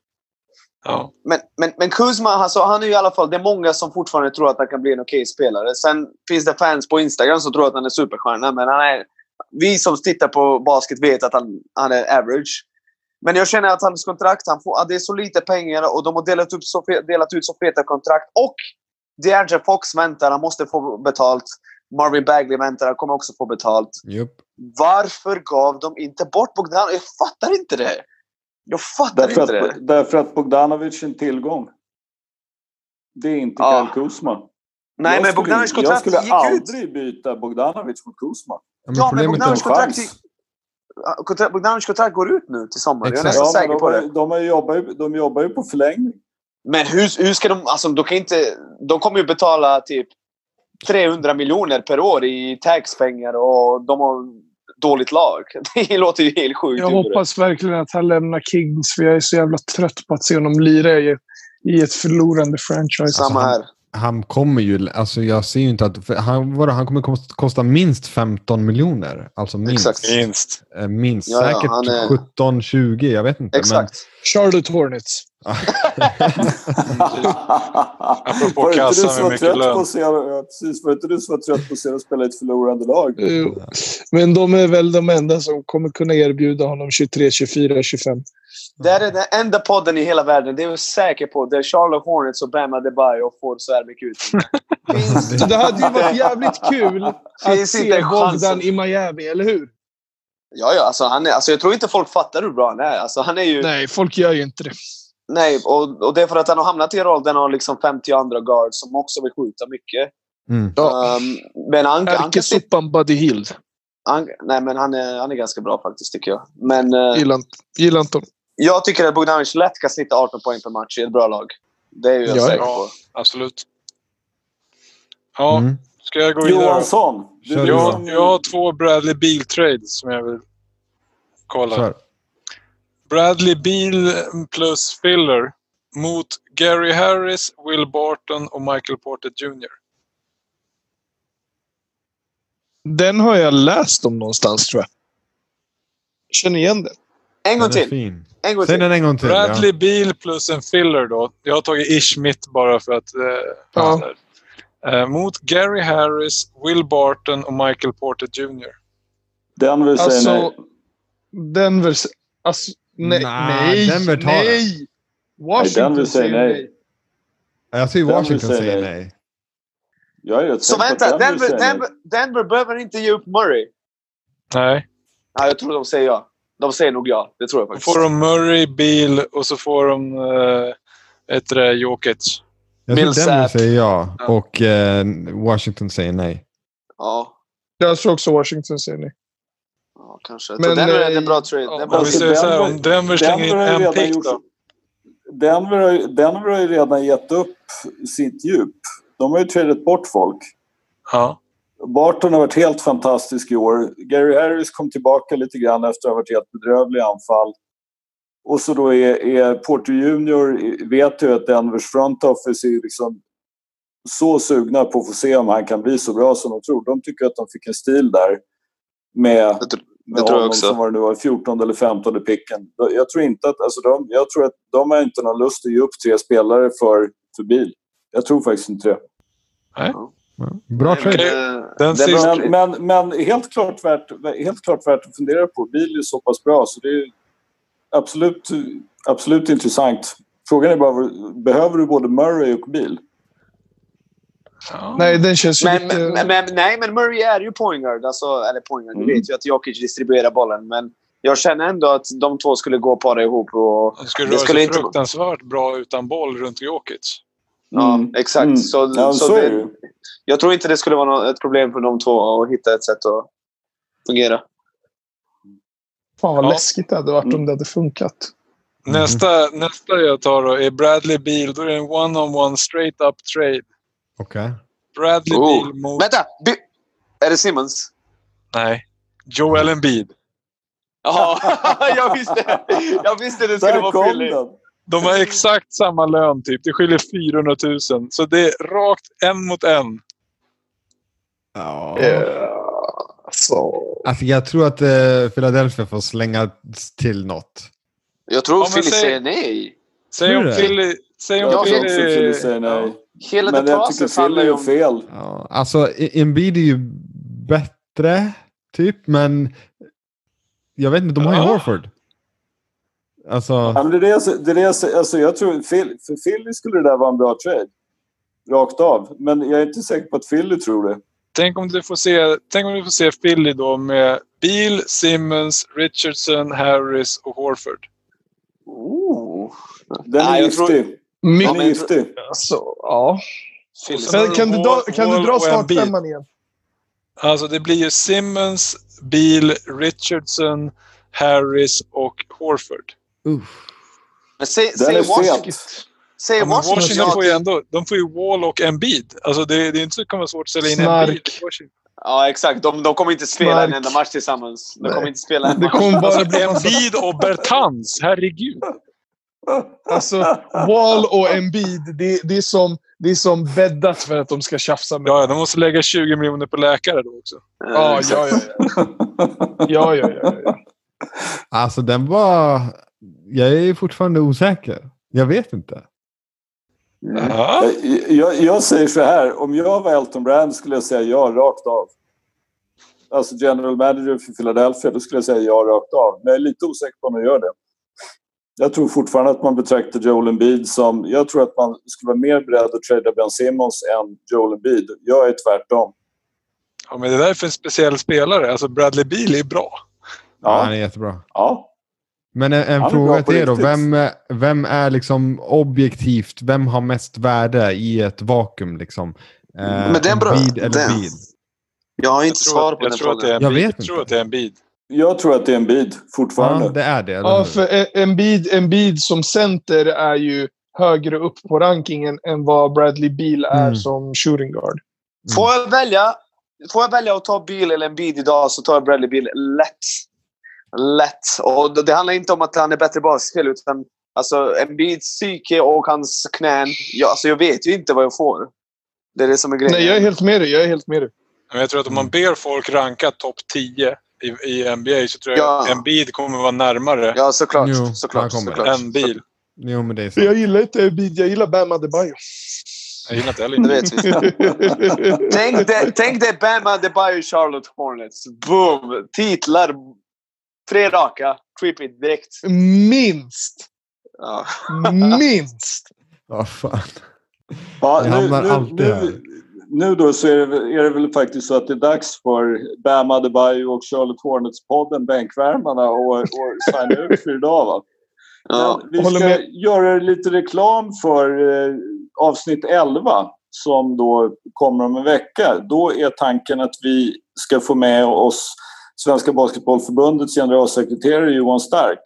Ja. men, men, men Kuzma, alltså, han är ju i alla fall... Det är många som fortfarande tror att han kan bli en okej spelare. Sen finns det fans på Instagram som tror att han är superstjärna, men han är... Vi som tittar på basket vet att han, han är average. Men jag känner att hans kontrakt, han får, att det är så lite pengar och de har delat, upp så, delat ut så feta kontrakt. Och DeAndre Fox väntar, han måste få betalt. Marvin Bagley väntar, han kommer också få betalt. Jupp. Varför gav de inte bort Bogdan? Jag fattar inte det. Jag fattar Därför inte det. att, därför att Bogdanovic är en tillgång. Det är inte Ja. Kyle Kuzma. Nej, jag men skulle, Bogdanovic jag kontrakt skulle gick ut. aldrig byta Bogdanovic mot Kuzma. men Ja, men problemet är- Bogdanovic kontrakt, kontrakt, Bogdanovic kontrakt går ut nu till sommaren. Jag är Exakt. nästan Ja, säker men på de, det. de, har jobbar ju, de jobbar ju på förlängning. Men hur, hur ska de... Alltså, de kan inte... De kommer ju betala typ 300 miljoner per år i taxpengar och de har dåligt lag. Det låter ju helt sjukt. Jag hoppas verkligen att han lämnar Kings, för jag är så jävla trött på att se honom lira i, i ett förlorande franchise. Samma här. Han kommer ju, alltså jag ser ju inte att, han, vadå, han kommer kosta, kosta minst 15 miljoner. Alltså minst. Exakt. Minst. Eh, Minst. Ja, ja, Säkert är- 17-20, jag vet inte. Exakt. Charlotte Hornets. Apropå Var det inte kassa du som med var mycket trött lön. på att se, ja, precis, var inte du som var trött på att se dem spela i ett förlorande lag? Jo. Men de är väl de enda som kommer kunna erbjuda honom 23, 24, 25. Det är den enda podden i hela världen, det är jag säker på, där Charlotte Hornets och Bam Adebayo får så här mycket ut. Finns, Så det hade ju varit jävligt kul att se. Bogdan i Miami, eller hur? ja, ja, alltså, han är, alltså, jag tror inte folk fattar hur bra han är. Alltså, han är ju... Nej, folk gör ju inte det. Nej, och, och det är för att han har hamnat i en roll där han har liksom 50 andra guards som också vill skjuta mycket. Mm. Ja. Um, men han, han kan sitta... Ärkesoppan Buddy Hield. Han, nej, men han är, han är ganska bra faktiskt, tycker jag. Men uh, Gillar inte- jag tycker att Bogdanovic lätt kan snitta 18 poäng per match i ett bra lag. Det är ju jag Ja, säker ja. på. Absolut. Ja, Mm. ska jag gå vidare? Johansson. Jag, jag har två Bradley Beal-trades som jag vill kolla. Kör. Bradley Beal plus Filler mot Gary Harris, Will Barton och Michael Porter Jr. Den har jag läst om någonstans, tror jag. Jag känner igen den. En gång Den till. fin. En gång Säg till. den en gång till. ja. Bradley Beal plus en filler då. Jag har tagit Ish Mitt bara för att... Eh, Ja. Eh, mot Gary Harris, Will Barton och Michael Porter Jr. Denver säger Alltså, nej. Denver... Alltså, nej. Nej, nej. Denver tar nej. Washington Denver säger nej. nej. Jag säger Denver Washington säger säger nej. nej. Jag är Så vänta, Denver, nej. Denver, Denver behöver inte ge upp Murray. Nej. Ja, jag tror de säger ja. De säger nog ja. Det tror jag Då faktiskt. får de Murray, Beal och så får de... Eh, ett det, Jokic. Jag tror. Denver säger ja Ja. och eh, Washington säger nej. Ja, Jag tror också Washington säger nej. Kanske. Men, Denver är eh, en bra trade. Om vi säger så här, Denver- om Denver slänger in Denver har ju en redan pick gjort- då. Denver har, Denver har ju redan gett upp sitt djup. De har ju tradat bort folk. Ja. Barton har varit helt fantastisk i år. Gary Harris kom tillbaka lite grann efter att ha varit helt bedrövlig i anfall. Och så då är, är Porter Junior, vet ju att Denvers front office är liksom så sugna på att få se om han kan bli så bra som de tror. De tycker att de fick en stil där med, med det tror jag honom också. som var det nu var 14 eller 15 picken. Jag tror inte att, alltså de, jag tror att de har inte någon lust att ge upp tre spelare för, för bil. Jag tror faktiskt inte det. Ja. Bra trade. Eh. Men, men, men helt, klart värt, helt klart värt att fundera på. Bil är så pass bra så det är absolut, absolut intressant. Frågan är bara, behöver du både Murray och bil? Ja. Nej, den känns ju Men, lite... men, men, nej, men Murray är ju point guard. Alltså, eller point guard. Mm. Du vet ju att Jokic distribuerar bollen. Men jag känner ändå att de två skulle gå para ihop. Och, Det skulle Det röra sig inte- fruktansvärt bra utan boll runt Jokic. ja, Mm. exakt. Mm. Så, Ja, så så det jag tror inte det skulle vara något, ett problem för de två att hitta ett sätt att fungera. Fan vad Ja. läskigt det hade varit Mm. om det hade funkat. Nästa, nästa jag tar då är Bradley Beal. Då är det en one-on-one straight up trade. Okej. Bradley Oh. Beal mot... Vänta! By- är det Simmons? Nej. Joel Embiid. Ja, jag visste, jag visste det skulle vara den! De har exakt samma lön typ. Det skiljer 400 000. Så det är rakt en mot en. Ja. Så. Alltså jag tror att eh, Philadelphia får slänga till något. Jag tror Ja, Philly säg- säger nej. Säg om? Philly... Säg om Philly säger nej. Hela Men det jag tycker är om... fel. Ja, alltså Embiid är ju bättre, typ, men jag vet inte, de har ju Ja. Horford. Alltså, Ja, men det är det, jag- det är det, jag alltså jag tror, Phil- för Philly skulle det där vara en bra trade. Rakt av. Men jag är inte säker på att Philly tror det. Tänk om du får se, tänk om du får se Philly då med Beal, Simmons, Richardson, Harris och Horford. Oh. Den Nej, är jag tror- giftig. Mycket, är giftig. alltså, ja. Men kan, du dra, kan du dra startfemman igen? Alltså det blir ju Simmons, Beal, Richardson, Harris och Horford. Uff. Men säg, säg Washington. Säg Ja, men Washington. Washington ja, får ju ändå, de får ju Wall och Embiid. Alltså det, det är inte så det vara svårt att ställa in Snark. Embiid i Washington. Ja, exakt. De, de kommer inte spela Snark. en enda match tillsammans. De Nej. kommer inte spela en Det match. kommer bara Alltså bli massa... Embiid och Bertans, herregud. Alltså, Wall och Embiid, det, det, är som, det är som bäddat för att de ska tjafsa med Ja, de måste lägga 20 miljoner på läkare då också. Ja, ja, ja. Ja, ja, ja. ja, ja. Alltså den var... Jag är fortfarande osäker. Jag vet inte. Ja. Jag, jag, jag säger så här, om jag var Elton Brand skulle jag säga ja rakt av. Alltså general manager för Philadelphia, då skulle jag säga ja rakt av. Men jag är lite osäker på om jag gör det. Jag tror fortfarande att man betraktar Joel Embiid som... Jag tror att man skulle vara mer beredd att trada Ben Simmons än Joel Embiid. Jag är tvärtom. ja, men det där är för en speciell spelare. Alltså Bradley Beal är bra. Ja. Ja, Han är jättebra. ja. Men en, en fråga bra på till er då. Vem, vem är liksom objektivt, vem har mest värde i ett vakuum liksom? Eh, Men det är en bra- Embiid eller det- Beal? Jag har Jag inte tror, svar på jag den tror att det är frågan. Jag Embiid. vet Jag tror inte. att det är Embiid. Jag tror att det är Embiid fortfarande. Ja, det är det. Ja, för E- Embiid, Embiid som center är ju högre upp på rankingen än vad Bradley Beal är Mm. som shooting guard. Får jag välja? Får jag välja att ta Beal eller Embiid idag så tar jag Bradley Beal lätt. Lätt. Och det- handlar inte om att han är bättre basketspel utan alltså Embiids psyke och hans knän. Jag, alltså, jag vet ju inte vad jag får. Det är det som är grejen. Nej, jag är helt med dig. Jag är helt med dig. Men jag tror att om man ber folk ranka topp 10 i, i NBA så tror jag Ja. att Embiid kommer vara närmare Ja, såklart. Jo, såklart, såklart. än Beal. Jo, men det är så. Jag gillar inte Embiid. Jag gillar Bam Adebayo. Jag gillar inte heller vet vi. Tänk dig, tänk dig Bam Adebayo Charlotte Hornets. Boom! Titlar. Tre raka. Trippit direkt. Minst. Ja. Minst. Vad fan. Ja, nu, hamnar nu, alltid här. Nu, då så är det, väl- är det väl faktiskt så att det är dags för Bam Adebayo och Charlotte Hornets-podden Bänkvärmarna och, och signa ut för idag. Va? Ja. Vi ska med. göra lite reklam för eh, avsnitt 11 som då kommer om en vecka. Då är tanken att vi ska få med oss Svenska Basketbollförbundets generalsekreterare Johan Stark.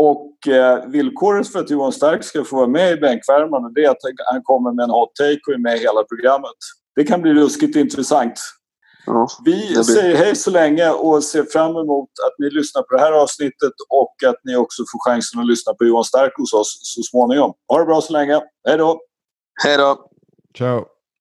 Och eh, villkoret för att Johan Stark ska få vara med i bänkvärmarna det är att han kommer med en hot take och är med i hela programmet. Det kan bli ruskigt intressant. Ja. Vi blir- säger hej så länge och ser fram emot att ni lyssnar på det här avsnittet och att ni också får chansen att lyssna på Johan Stark hos oss så småningom. Ha det bra så länge. Hej då! Hej då! Ciao.